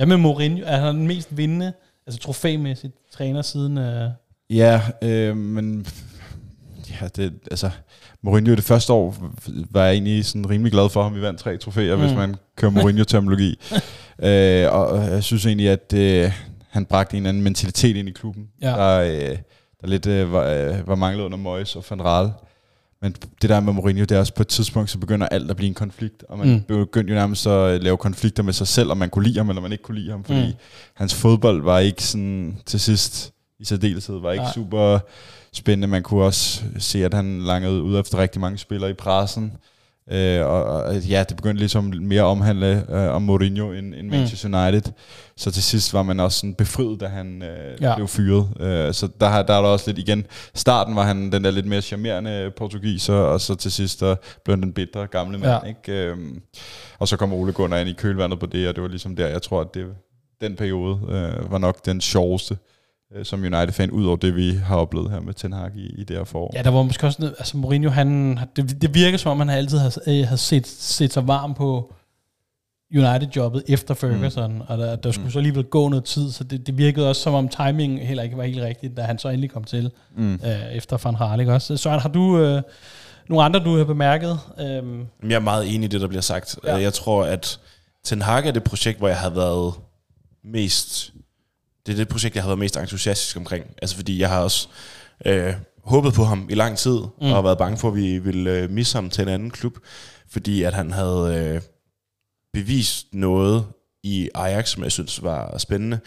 Hvad med Mourinho? Er han den mest vindende, altså trofæmæssigt træner siden... Øh, ja, øh, men ja, det, altså, Mourinho det første år var jeg egentlig sådan rimelig glad for ham. Vi vandt tre trofæer, mm. hvis man kører Mourinho-terminologi. øh, og jeg synes egentlig, at øh, han bragte en anden mentalitet ind i klubben, Ja. der, øh, der lidt øh, var, øh, var manglet under Moyes og Van Raal. Men det der med Mourinho, det er også på et tidspunkt, så begynder alt at blive en konflikt, og man Mm. begyndte jo nærmest at lave konflikter med sig selv, om man kunne lide ham, eller man ikke kunne lide ham, fordi Mm. hans fodbold var ikke sådan til sidst i særdeleshed, var ikke. Nej. super spændende. Man kunne også se, at han langede ud efter rigtig mange spillere i pressen. Øh, og, og ja, det begyndte ligesom mere at omhandle øh, om Mourinho end, end Mm. Manchester United. Så til sidst var man også sådan befriet, da han øh, Ja. blev fyret. Øh, så der, der er der også lidt igen. Starten var han den der lidt mere charmerende portugiser, og så til sidst der blev han den bitre gamle mand. Ja. Ikke? Øhm, og så kom Ole Gunnar ind i kølvandet på det, og det var ligesom der, jeg tror, at det, den periode øh, var nok den sjoveste øh, som United-fan, ud over det, vi har oplevet her med Ten Hag i, i det her forår. ja, der var måske også noget, altså Mourinho, han, det, det virker som om, han altid har, øh, har set, set sig varm på United-jobbet efter Ferguson, mm. og der, der skulle mm. så alligevel gå noget tid, så det, det virkede også som om timingen heller ikke var helt rigtigt, da han så endelig kom til Mm. øh, efter Van Gaal, ikke også? Søren, har du øh, nogle andre, du har bemærket? Øhm, Jeg er meget enig i det, der bliver sagt. Ja. Jeg tror, at Ten Hag er det projekt, hvor jeg har været mest... Det er det projekt, jeg har været mest entusiastisk omkring. Altså fordi jeg har også øh, håbet på ham i lang tid, mm. og har været bange for, at vi ville øh, misse ham til en anden klub, fordi at han havde øh, bevist noget i Ajax, som jeg synes var spændende.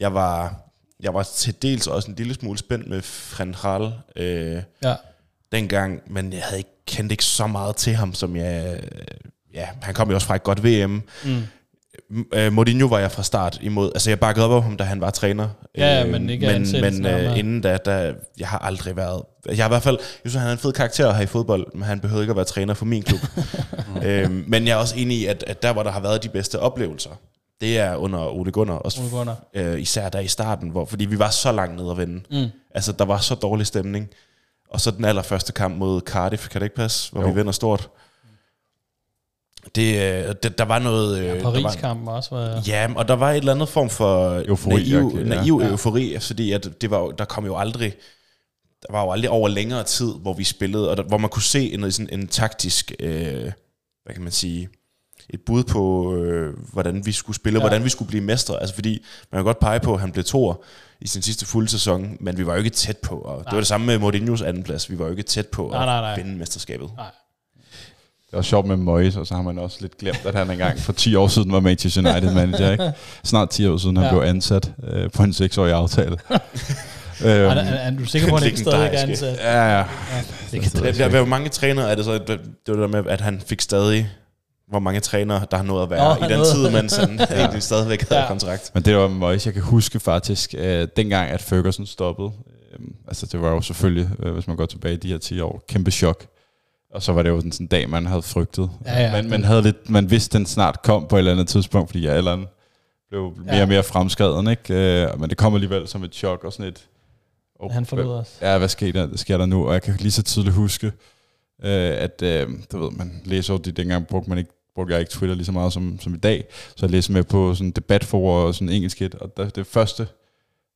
Jeg var, jeg var til dels også en lille smule spændt med Fran Hall, øh, ja. dengang, men jeg havde ikke kendte ikke så meget til ham, som jeg... Ja, han kom jo også fra et godt VM. Mm. Uh, Mourinho var jeg fra start imod. Altså, jeg bakkede op om ham, da han var træner. Ja, Øh, men ikke men, men nej. inden da, der, jeg har aldrig været... Jeg har i hvert fald... Jeg synes, han er en fed karakter at have i fodbold, men han behøvede ikke at være træner for min klub. øhm, men jeg er også enig i, at, at der, hvor der har været de bedste oplevelser, det er under Ole Gunnar. Også, Ole Gunnar. Øh, især der i starten, hvor, fordi vi var så langt ned at vende. Mm. Altså, der var så dårlig stemning. Og så den allerførste kamp mod Cardiff, kan det ikke passe? Hvor Jo. vi vinder stort. Det, øh, det, der var noget... øh, der var, Paris-kampen også var... Ja, og der var et eller andet form for Eufori, naiv, okay, ja. naiv Ja. eufori, fordi at det var, der kom jo aldrig der var jo aldrig over længere tid, hvor vi spillede, og der, hvor man kunne se en, sådan en taktisk, øh, hvad kan man sige, et bud på, øh, hvordan vi skulle spille, Ja. ja. hvordan vi skulle blive mestre. Altså fordi, man kan godt pege på, at han blev toer i sin sidste fulde sæson, men vi var jo ikke tæt på, og det var det samme med Mourinho's anden plads, vi var jo ikke tæt på Nej, at nej, nej. vinde mesterskabet. Nej. Det er også sjovt med Moyes, og så har man også lidt glemt, at han engang for 10 år siden var Manchester United manager. Ikke? Snart 10 år siden, han Ja. blev ansat øh, på en 6-årig aftale. Er, er, øhm, er, er du sikker på, at han ikke stadig er ansat? ja, ja. Ja, det kan Det, der, hvor mange trænere er det så, det, det var det der med, at han fik stadig, hvor mange trænere, der har nået at være Nå, i den noget. tid, mens han ja. egentlig stadigvæk havde Ja. kontrakt. Men det var Moyes, jeg kan huske faktisk, øh, dengang at Ferguson stoppede. Øh, altså det var jo selvfølgelig, øh, hvis man går tilbage i de her 10 år, kæmpe chok. Og så var det jo sådan en dag, man havde frygtet. Ja, ja. Man, man, havde lidt, man vidste, den snart kom på et eller andet tidspunkt, fordi alderen blev mere Ja. og mere fremskreden. Ikke? Øh, men det kom alligevel som et chok og sådan et... Oh, Han forlod os. Ja, hvad sker der, sker der nu? Og jeg kan lige så tydeligt huske, øh, at øh, du ved, man læser jo det, dengang brugte man ikke brugte jeg ikke Twitter lige så meget som, som i dag, så jeg læste med på sådan debatforer og sådan engelsk et, og der, det første,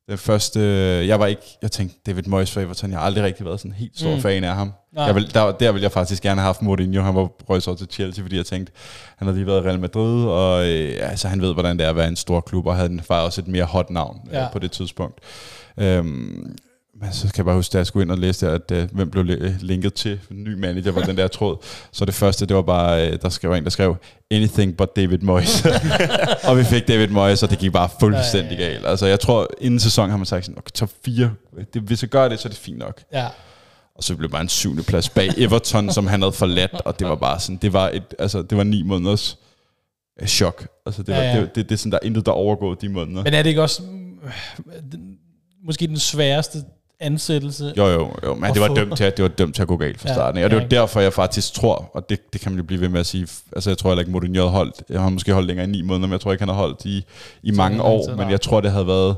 det første, jeg var ikke, jeg tænkte, David Moyes for Everton, jeg har aldrig rigtig været sådan helt stor Mm. fan af ham. Nej. Jeg vil, der, der ville jeg faktisk gerne have haft Mourinho, han var røg så til Chelsea, fordi jeg tænkte, han har lige været i Real Madrid, og øh, altså, han ved, hvordan det er at være en stor klub, og havde en faktisk også et mere hot navn Ja. ja. øh, på det tidspunkt. Øhm, men så kan jeg bare huske, da jeg skulle ind og læse der, at øh, hvem blev li- linket til ny manager på den der tråd. Så det første, det var bare, øh, der skrev en, der skrev, anything but David Moyes. og vi fik David Moyes, og det gik bare fuldstændig galt. Altså jeg tror, inden sæsonen har man sagt sådan, okay, top 4, det, hvis jeg gør det, så er det fint nok. Ja. Og så blev det bare en syvende plads bag Everton, som han havde forladt, og det var bare sådan, det var, et, altså, det var ni måneders øh, chok. Altså det, var, Ja, ja, ja. det, det, det, er sådan, der er intet, der overgår de måneder. Men er det ikke også øh, måske den sværeste ansættelse? Jo, jo, jo, men det var, få- dømt til, at- det var dømt til at gå galt fra Ja, starten. Ja, og det ja. var derfor, jeg faktisk tror, og det, det kan man jo blive ved med at sige, altså jeg tror heller ikke, Mourinho havde holdt, jeg har måske holdt længere end ni måneder, men jeg tror ikke, han har holdt i, i mange år, men jeg tror, det havde været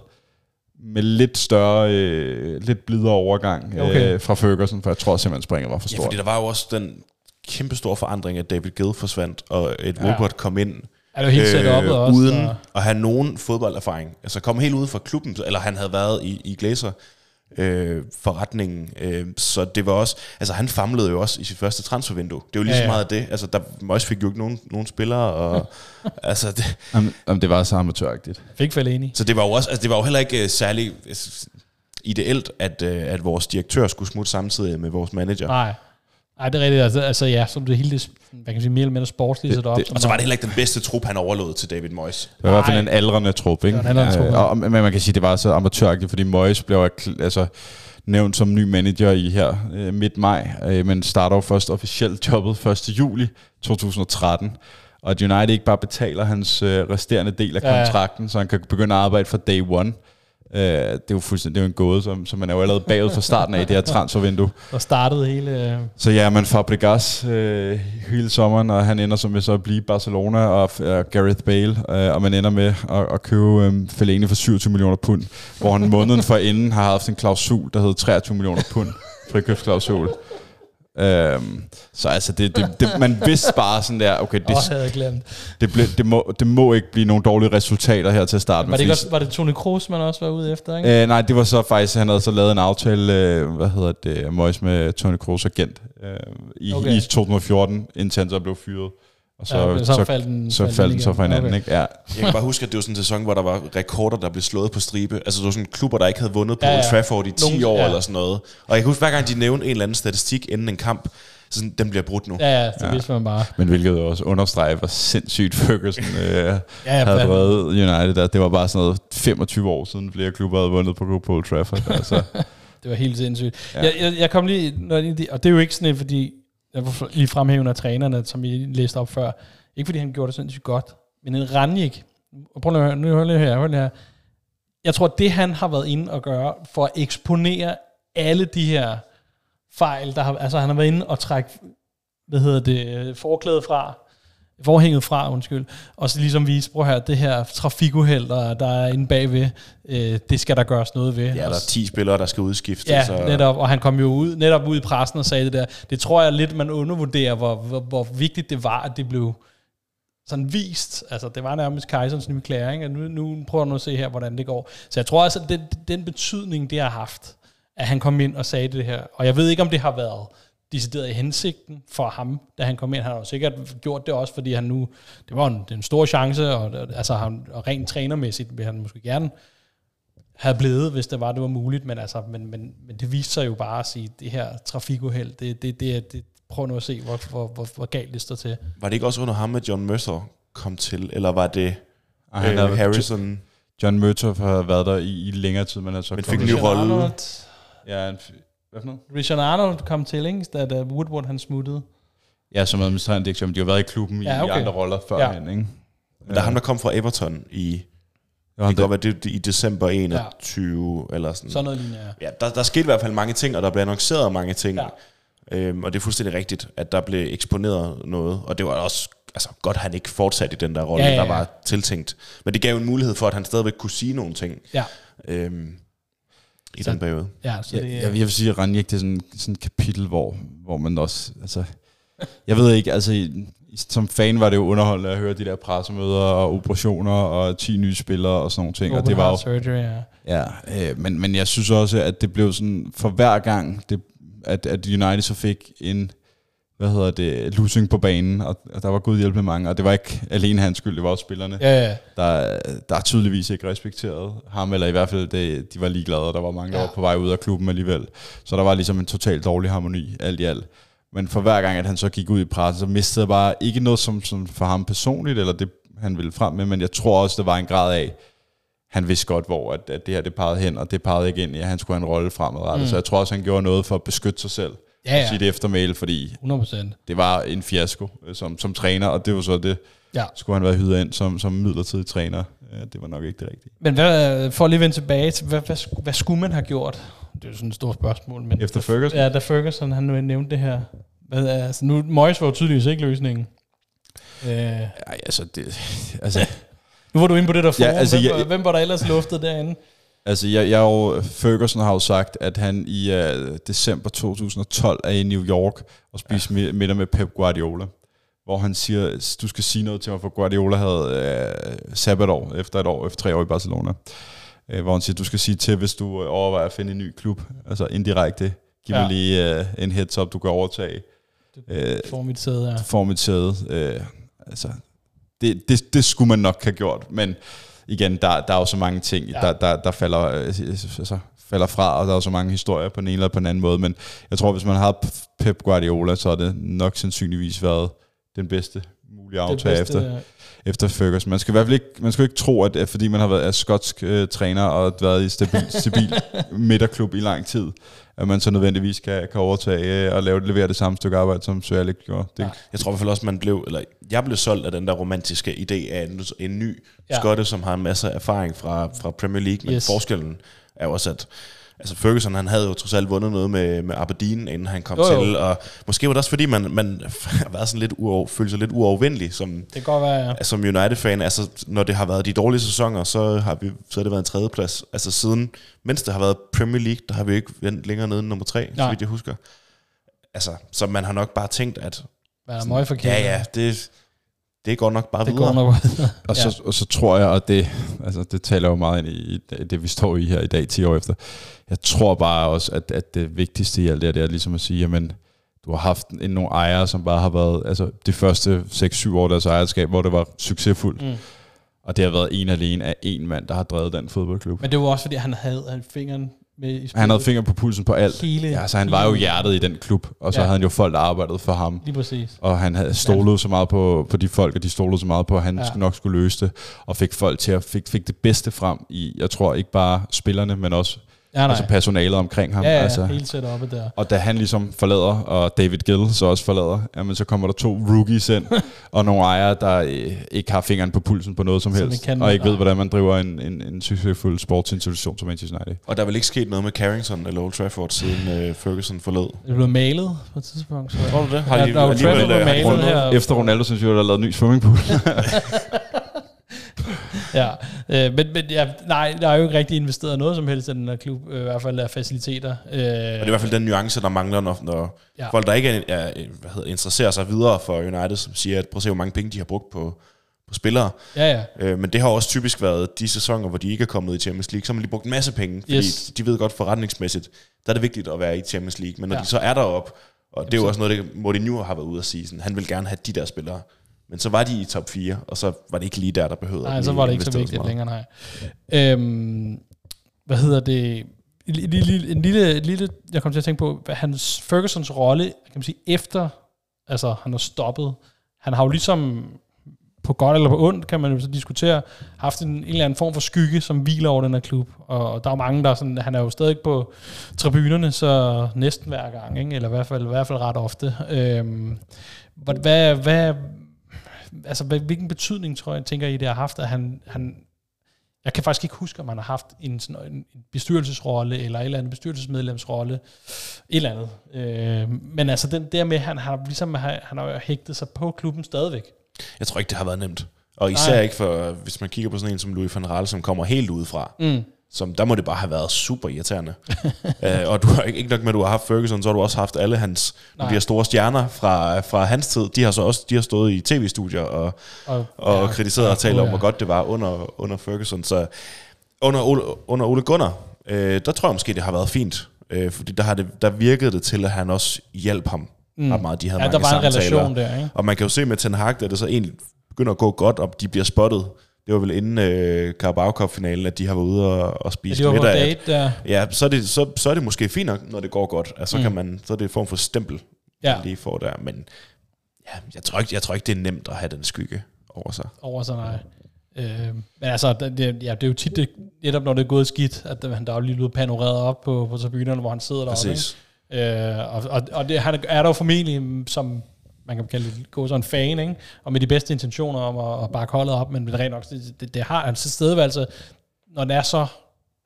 med lidt større, øh, lidt blidere overgang Okay. øh, fra Ferguson, for jeg tror simpelthen, springet var for Ja, stort. fordi der var jo også den kæmpe store forandring, at David Gill forsvandt, og et Ja. ja. Robert kom ind, Er helt set op også? Øh, uden og- at have nogen fodbolderfaring. Altså kom helt ude fra klubben, eller han havde været i, i Glazer øh, forretningen. Øh, så det var også, altså han famlede jo også i sit første transfervindue. Det er jo lige Ja, så ja. meget af det. Altså der, Moyes fik jo ikke nogen, nogen spillere, og altså det, Jamen, jamen, det var så amatøragtigt. Fik vel enig. så det var jo også, altså det var jo heller ikke øh, særlig øh, ideelt, at, øh, at vores direktør skulle smutte samtidig med vores manager. Nej. Nej, det er rigtigt. Altså, altså ja, som det hele det, hvad kan man sige, mere eller mindre sportslige Det- op. det- som Og så var det heller ikke den bedste trup, han overlod til David Moyes. Det var i hvert fald en aldrende trup, ikke? Det var en aldrende trup, ja. og, men man kan sige, det var så amatøragtigt, fordi Moyes blev altså, nævnt som ny manager i her øh, midt maj, øh, men starter jo først officielt jobbet 1. juli 2013. Og at United ikke bare betaler hans øh, resterende del af Ja, ja. kontrakten, så han kan begynde at arbejde fra day one. Øh, det er jo fuldstændig det er jo en gåde, som, som man er jo allerede bagud fra starten af i det her transfervindue. Der startede hele... øh, Så ja, man Fabregas øh, hele sommeren, og han ender så med så at blive Barcelona og øh, Gareth Bale, øh, og man ender med at, at købe øh, Fellaini for 27 millioner pund, hvor han måneden for inden har haft en klausul, der hed 23 millioner pund, frikøbsklausul. Øhm, så altså, det, det, det, man vidste bare sådan der, okay, det, oh, havde jeg glemt. det, ble, det, må, det må ikke blive nogle dårlige resultater her til at starte Var med. det, ikke var det Toni Kroos, man også var ude efter, ikke? Øh, nej, det var så faktisk, han havde så lavet en aftale, øh, hvad hedder det, Moyes med Tony Kroos agent øh, i, okay. i 2014, indtil han så blev fyret. Og så, Ja, så så, faldt den- så, faldt den så fra hinanden, Okay. ikke? Ja. Jeg kan bare huske, at det var sådan en sæson, hvor der var rekorder, der blev slået på stribe. Altså det var sådan klubber, der ikke havde vundet på Ja, ja. Old Trafford i 10 Nogen- år ja. eller sådan noget. Og jeg kan huske, hver gang de nævnte en eller anden statistik inden en kamp, så sådan, den bliver brudt nu. Ja, ja, det Ja. vidste man bare. Men hvilket jo også understreger, hvor sindssygt Ferguson øh, Ja, ja, havde drevet United. Der. Det var bare sådan noget 25 år siden, flere klubber havde vundet på, på Old Trafford. Altså, Det var helt sindssygt. Ja. Jeg, jeg, jeg kom lige, og det er jo ikke sådan, fordi jeg vil lige fremhæve af trænerne, som vi læste op før. Ikke fordi han gjorde det sindssygt godt, men en Ranjik. Og Prøv lige at høre, nu hør lige her, hør lige her. Jeg tror, det han har været inde og gøre, for at eksponere alle de her fejl, der har, altså han har været inde og trække, hvad hedder det, øh, forklæde fra, forhænget fra, undskyld, og så ligesom vise, prøv her, det her trafikuheld, der, der er inde bagved, øh, det skal der gøres noget ved. Ja, der Og er 10 spillere, der skal udskiftes. Ja, så netop, og han kom jo ud, netop ud i pressen og sagde det der. Det tror jeg lidt, man undervurderer, hvor, hvor, hvor vigtigt det var, at det blev sådan vist. Altså, det var nærmest Kajsons nye klæring, at nu, nu prøver nu at se her, hvordan det går. Så jeg tror altså, den, den betydning, det har haft, at han kom ind og sagde det her, og jeg ved ikke, om det har været decideret i hensigten for ham, da han kom ind. Han har jo sikkert gjort det også, fordi han nu, det var en, det en stor chance, og, altså, han, og rent trænermæssigt vil han måske gerne havde blevet, hvis det var, det var muligt, men, altså, men, men, men det viste sig jo bare at sige, det her trafikuheld, det, det, det, det, prøv nu at se, hvor, hvor, hvor, hvor galt det står til. Var det ikke også under ham, at John Mercer kom til? Eller var det Og han øh, Harrison? John Murtoff har været der i, i længere tid, men er så Men fik en ny rolle. Ja, en, f- hvad for noget? Richard Arnold kom til, ikke? Da, da Woodward han smuttede. Ja, som administrerende direktør, men de har været i klubben i, Ja, ja, okay. i andre roller førhen, ja. ikke? Men der er ham, der kom fra Everton i, Ja, det kan godt være, det, i december 21, ja. eller sådan. Sådan noget lignende, ja. Ja, der, der skete i hvert fald mange ting, og der blev annonceret mange ting. Ja. Øhm, og det er fuldstændig rigtigt, at der blev eksponeret noget. Og det var også altså, godt, han ikke fortsatte i den der rolle, Ja, ja, der ja. var tiltænkt. Men det gav jo en mulighed for, at han stadigvæk kunne sige nogle ting Ja, øhm, i Så- den periode. ja så Ja, det, jeg, jeg vil sige, at Ranjek, det er sådan, sådan et kapitel, hvor, hvor man også, altså, jeg ved ikke, altså, som fan var det jo underholdende at høre de der pressemøder og operationer og 10 nye spillere og sådan nogle ting, og det var jo, surgery, ja. ja, øh, men, men jeg synes også, at det blev sådan, for hver gang, det, at, at United så fik en, hvad hedder det, losing på banen, og, og der var god hjælp med mange, og det var ikke alene hans skyld, det var også spillerne Ja, ja. der, der er tydeligvis ikke respekteret ham, eller i hvert fald, det, de var ligeglade, og der var mange, der Ja. var på vej ud af klubben alligevel. Så der var ligesom en totalt dårlig harmoni, alt i alt. Men for hver gang, at han så gik ud i pressen, så mistede jeg bare ikke noget som, som for ham personligt, eller det han ville frem med, men jeg tror også, der var en grad af, han vidste godt, hvor at, at det her det pegede hen, og det pegede ikke ind i, at han skulle have en rolle fremadrettet. Mm. Så jeg tror også, han gjorde noget for at beskytte sig selv. Ja, ja. Det eftermæle, fordi 100 procent. det var en fiasko øh, som, som træner, og det var så det, Ja. skulle han være hyret ind som, som midlertidig træner. Øh, Det var nok ikke det rigtige. Men hvad, for at lige vende tilbage til, hvad, hvad, hvad skulle man have gjort? Det er jo sådan et stort spørgsmål. Men Efter Ferguson? Ja, da Ferguson han nu nævnte det her. Hvad, er- altså nu, Moyes var jo tydeligvis ikke løsningen. Øh, Ej, altså, det, altså, nu var du inde på det der forum. Ja, altså, hvem, jeg- var- hvem var der ellers luftet derinde? Altså jeg, jeg jo, Ferguson har jo sagt, at han i uh, december 2012 er i New York og spiser ja. middag med Pep Guardiola. Hvor han siger, du skal sige noget til mig, for Guardiola havde uh, sabbatår efter et år, efter tre år i Barcelona. Uh, hvor han siger, du skal sige til, hvis du overvejer at finde en ny klub. Altså indirekte. Giv Ja. mig lige uh, en heads up, du kan overtage. Uh, For mit sæde, ja. får mit sæde. Øh, altså, det, det, det skulle man nok have gjort, men igen, der, der er jo så mange ting, Ja. der, der, der falder, øh, altså, falder fra, og der er jo så mange historier på den ene eller på den anden måde, men jeg tror, hvis man havde Pep Guardiola, så har det nok sandsynligvis været den bedste mulige aftale efter, efter Ferguson. Man skal i hvert fald ikke, man skal ikke tro, at, at fordi man har været er skotsk øh, træner og været i stabil, stabil midterklub i lang tid, at man så nødvendigvis kan, kan overtage øh, og lave, levere det samme stykke arbejde, som Sir Alex gjorde. Det, Ja. Jeg tror i hvert fald også, man blev, eller jeg blev solgt af den der romantiske idé af en, en ny Ja. skotte, som har en masse erfaring fra, fra Premier League, men yes. forskellen er jo også, at altså Ferguson, han havde jo trods alt vundet noget med, med Aberdeen, inden han kom Jo, jo. til, og måske var det også fordi, man, man har været sådan lidt uover, følt sig lidt uovervindelig som, Det kan godt være, ja. som United-fan. Altså, når det har været de dårlige sæsoner, så har, vi, så har det været en tredjeplads. Altså siden, mens det har været Premier League, der har vi ikke vendt længere nede end nummer tre, Nej. så vidt jeg husker. Altså, så man har nok bare tænkt, at Hvad er der møg forkert? ja, ja, det, det går nok bare Det videre. går nok Og, så, og så tror jeg, og det, altså det taler jo meget ind i det, vi står i her i dag, 10 år efter. Jeg tror bare også, at, at det vigtigste i alt det her, det er ligesom at sige, jamen, du har haft en, nogle ejere, som bare har været, altså de første 6-7 år af deres ejerskab, hvor det var succesfuldt. Mm. Og det har været en alene af en mand, der har drevet den fodboldklub. Men det var også, fordi han havde han fingeren med i spillet. Han havde finger på pulsen på alt. Hele, Ja, så han var jo hjertet i den klub, og så Ja. havde han jo folk, der arbejdede for ham. Lige præcis. Og han havde stolet så meget på, på de folk, og de stolede så meget på, at han Ja. ja. nok skulle løse det, og fik folk til at fik, fik det bedste frem i, jeg tror ikke bare spillerne, men også Ja, nej. altså personalet omkring ham. Ja, ja, altså. hele setupet der. Og da han ligesom forlader, og David Gill så også forlader, jamen så kommer der to rookies ind, og nogle ejere, der øh, ikke har fingeren på pulsen på noget som, Som helst, kan og ikke noget, ved, hvordan man driver en, en, en succesfuld sportsinstitution som Manchester United. Og der er vel ikke sket noget med Carrington eller Old Trafford, siden øh, Ferguson forlod. Det blev malet på et tidspunkt. Så. Tror du det? Har Ja, de der er jo alligevel, Trafford øh, blev har de malet fundet noget? her. Efter Ronaldo synes jeg, der er lavet en ny swimmingpool. Ja, øh, men, men ja, nej, der er jo ikke rigtig investeret noget som helst i den her klub, øh, i hvert fald af faciliteter. Øh, Og det er i hvert fald den nuance, der mangler, når, når Ja. folk, der ikke er, er, hvad hedder, interesserer sig videre for United, som siger, at prøv at se, hvor mange penge de har brugt på, på spillere. ja, ja. Øh, men det har også typisk været de sæsoner, hvor de ikke er kommet i Champions League, så har man lige brugt en masse penge, fordi Yes. de ved godt forretningsmæssigt, der er det vigtigt at være i Champions League. Men når Ja. de så er derop, og det er jo også noget, det Mourinho har været ude at sige, sådan, han vil gerne have de der spillere. Men så var de i top 4, og så var det ikke lige der, der behøvede Nej, så var det ikke så vigtigt længere, nej. Øhm, hvad hedder det? En lille, en lille, lille, jeg kom til at tænke på, hvad hans, Fergusons rolle, kan man sige, efter, altså han har stoppet, han har jo ligesom, på godt eller på ondt, kan man jo så diskutere, haft en, en eller anden form for skygge, som hviler over den her klub. Og, og der er mange, der er sådan, han er jo stadig på tribunerne, så næsten hver gang, ikke? eller i hvert fald, i hvert fald ret ofte. Øhm, hvad, hvad, altså, hvilken betydning, tror jeg, tænker I, det har haft, at han, han jeg kan faktisk ikke huske, om han har haft en, sådan, en bestyrelsesrolle, eller et eller andet bestyrelsesmedlemsrolle, et eller andet. Øh, men altså, den der med, han har ligesom, han han har hægtet sig på klubben stadigvæk. Jeg tror ikke, det har været nemt. Og især Nej. Ikke for, hvis man kigger på sådan en som Louis van Gaal, som kommer helt udefra. Mm. Som, der må det bare have været super irriterende. uh, og du har ikke, ikke nok med, at du har haft Ferguson, så har du også haft alle hans Nej. de her store stjerner fra, fra hans tid. De har så også de har stået i tv-studier og, Og, og ja, kritiseret og talt om, ja. hvor godt det var under, under Ferguson. Så under Ole, under Ole Gunnar, øh, der tror jeg måske, det har været fint. Øh, fordi der, har det, der virkede det til, at han også hjalp ham mm. ret meget. De havde Ja, mange der var en samtaler. relation der, ikke? Og man kan jo se med Ten Hag, da det så egentlig begynder at gå godt, og de bliver spottet. Det var vel inden øh, Carabao Cup-finalen, at de har været ude og, og Ja, spise på middag. date der. Ja, så er, det, så, så er det måske fint nok, når det går godt. Altså, så, Mm. kan man, så er det en form for stempel, Ja. man lige får der. Men ja, jeg, tror ikke, jeg tror ikke, det er nemt at have den skygge over sig. over sig, nej. Øh, men altså, det, ja, det er jo tit, det, netop når det er gået skidt, at der, der er jo lige blevet panoreret op på, på tribunerne, hvor han sidder deroppe. Præcis. Ikke? Øh, og og, og det, han er der jo formentlig mm, som man kan kalde det, gå sådan en fan, ikke? og med de bedste intentioner om at, at bakke holdet op, men det, rent nok, det, det, det har hans tilstedeværelse, når den er så,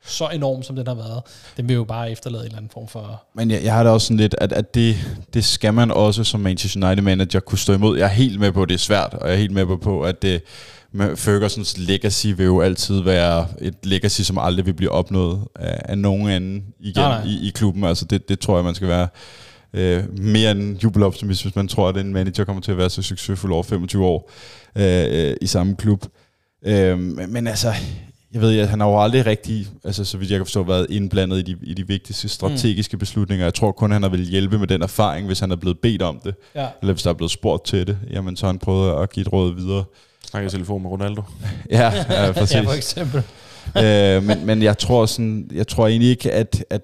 så enorm, som den har været, den vil jo bare efterlade en eller anden form for... Men jeg, jeg har da også sådan lidt, at, at det, det skal man også som Manchester United manager kunne stå imod. Jeg er helt med på, at det er svært, og jeg er helt med på, at det, med Fergusons legacy vil jo altid være et legacy, som aldrig vil blive opnået af, af nogen anden igen Nej, nej. i, i klubben. Altså det, det tror jeg, man skal være øh, mere end jubeloptimist, hvis man tror, at en manager kommer til at være så succesfuld over 25 år øh, øh, i samme klub. Øh, men, altså, jeg ved, at han har jo aldrig rigtig, altså så vidt jeg kan forstå, været indblandet i de, i de vigtigste strategiske mm. beslutninger. Jeg tror kun, han har vil hjælpe med den erfaring, hvis han er blevet bedt om det. Ja. Eller hvis der er blevet spurgt til det, jamen så har han prøvet at give et råd videre. Snakker i telefon med Ronaldo. Ja, ja præcis. Ja, for eksempel. øh, men, men jeg tror sådan, jeg tror egentlig ikke, at, at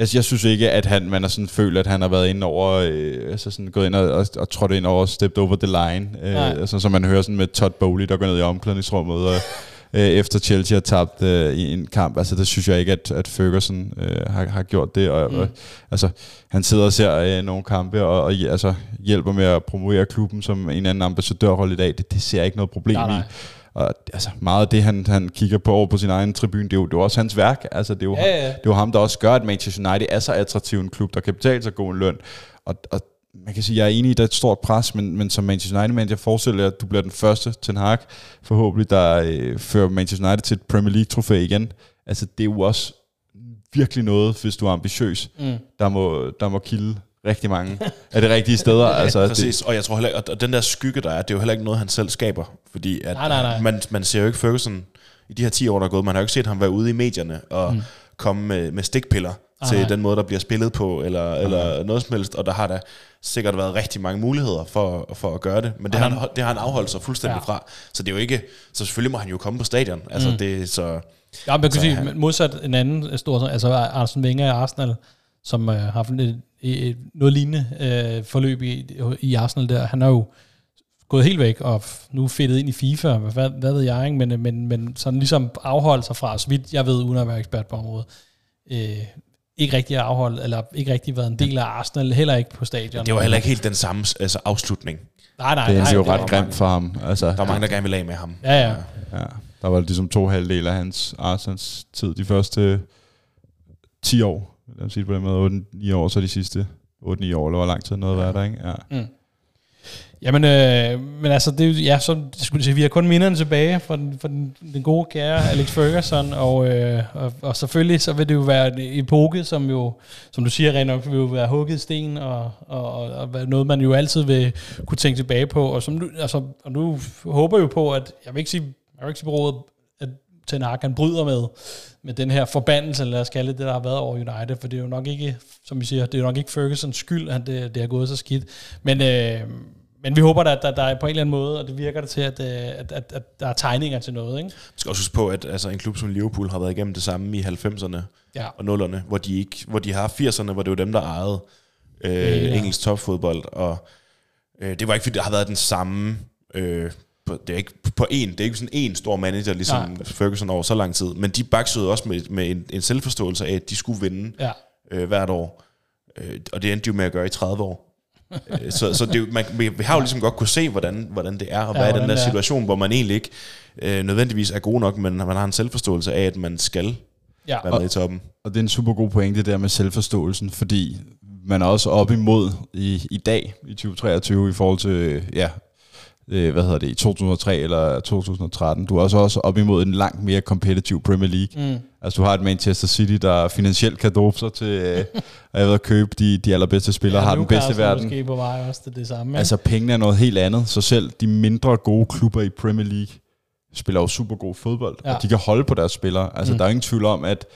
jeg, jeg synes ikke, at han, man har sådan følt, at han har været inde over, øh, altså sådan gået ind og, og, og trådt ind over, stepped over the line. Øh, Nej. altså, som man hører sådan med Todd Bowley, der går ned i omklædningsrummet, og, øh, efter Chelsea har tabt øh, i en kamp. Altså, det synes jeg ikke, at, at Ferguson øh, har, har gjort det. Og, mm. og, altså, han sidder og ser øh, nogle kampe, og, og altså, hjælper med at promovere klubben som en anden ambassadørrolle i dag. Det, det ser jeg ikke noget problem Nej, nej. i. Og altså, meget af det, han, han kigger på over på sin egen tribune, det er jo, det er jo også hans værk. Altså, det, er jo, Ja, ja. det er jo ham, der også gør, at Manchester United er så attraktiv en klub, der kan betale sig god en løn. Og, og man kan sige, jeg er enig i, at der er et stort pres, men, men som Manchester United manager forestiller at du bliver den første Ten Hag, forhåbentlig, der øh, fører Manchester United til et Premier League-trofæ igen. Altså, det er jo også virkelig noget, hvis du er ambitiøs, Mm. der, må, der må kilde rigtig mange af de rigtige steder. altså, Præcis, og jeg tror heller ikke, og den der skygge, der er, det er jo heller ikke noget, han selv skaber. Fordi at Nej, nej, nej. Man, man ser jo ikke Ferguson i de her 10 år, der er gået, man har jo ikke set ham være ude i medierne og mm. komme med, med stikpiller Ah, til nej. den måde, der bliver spillet på, eller, eller noget som helst, og der har der sikkert været rigtig mange muligheder for, for at gøre det, men det, Og har, han- det har han afholdt sig fuldstændig Ja. fra. Så det er jo ikke, så selvfølgelig må han jo komme på stadion. Altså Mm. det så... Ja, man kan sige, han- modsat en anden stor, altså Arsene Wenger i Arsenal, som øh, har haft et, et, noget lignende øh, forløb i, i Arsenal der, han har jo gået helt væk, og nu er fedtet ind i FIFA, hvad, hvad ved jeg, ikke? Men, men, men sådan ligesom afholdt sig fra, så vidt jeg ved, uden at være ekspert på området, øh, ikke rigtig at afholde, eller ikke rigtig været en del af Arsenal, heller ikke på stadion. Det var heller ikke helt den samme altså, afslutning. Nej, nej, Det nej. er jo det ret grimt for ham. Altså, Der var mange, der gerne ville af med ham. Ja, ja. Ja, der var ligesom to halvdele af hans Arsens tid. De første 10 år, lad os sige det på den måde, 8-9 år, så de sidste 8-9 år, eller hvor lang tid noget var der, ikke? Ja. Mm. Jamen, øh, men altså, det, er jo- ja, så det skulle sige, vi har kun minderne tilbage fra den, fra den, den gode kære Alex Ferguson, og, øh, og, og, selvfølgelig så vil det jo være en epoke, som jo, som du siger rent nok, vil jo være hugget i sten, og, og, og, og noget, man jo altid vil kunne tænke tilbage på, og, som du, altså, og nu håber jo på, at, jeg vil ikke sige, jeg vil ikke sige på rådet, at Ten Hag, han bryder med, med den her forbandelse, eller lad os kalde det, der har været over United, for det er jo nok ikke, som vi siger, det er jo nok ikke Fergusons skyld, at det, det har gået så skidt. Men, øh, men vi håber, at der, der er på en eller anden måde, og det virker det til, at, øh, at, at, at der er tegninger til noget, ikke? Du skal også huske på, at altså, en klub som Liverpool har været igennem det samme i 90'erne Ja. og 0'erne, hvor de, ikke, hvor de har 80'erne, hvor det var dem, der ejede øh, Ja, ja. engelsk topfodbold. Og øh, det var ikke, fordi der har været den samme... Øh, på, det er ikke på en, det er ikke sådan en stor manager, ligesom Nej. Ferguson over så lang tid, men de baksede også med, med en, en selvforståelse af, at de skulle vinde Ja. øh, hvert år. Øh, og det endte de jo med at gøre i 30 år. Øh, så så det, man, vi, har jo ligesom godt kunne se, hvordan, hvordan det er, og Ja, hvad er den der er. situation, hvor man egentlig ikke øh, nødvendigvis er god nok, men man har en selvforståelse af, at man skal Ja. være med i toppen. Og det er en super god pointe der med selvforståelsen, fordi man er også op imod i, i dag, i 2023, i forhold til, ja, øh, hvad hedder det, i 2003 eller 2013. Du er også, også op imod en langt mere competitive Premier League. Mm. Altså du har et Manchester City, der finansielt kan dope sig til øh, at at købe de, de allerbedste spillere, ja, har den bedste verden. måske på vej også til det samme, ikke? Altså pengene er noget helt andet, så selv de mindre gode klubber i Premier League spiller jo super god fodbold, Ja. og de kan holde på deres spillere. Altså mm. der er ingen tvivl om, at,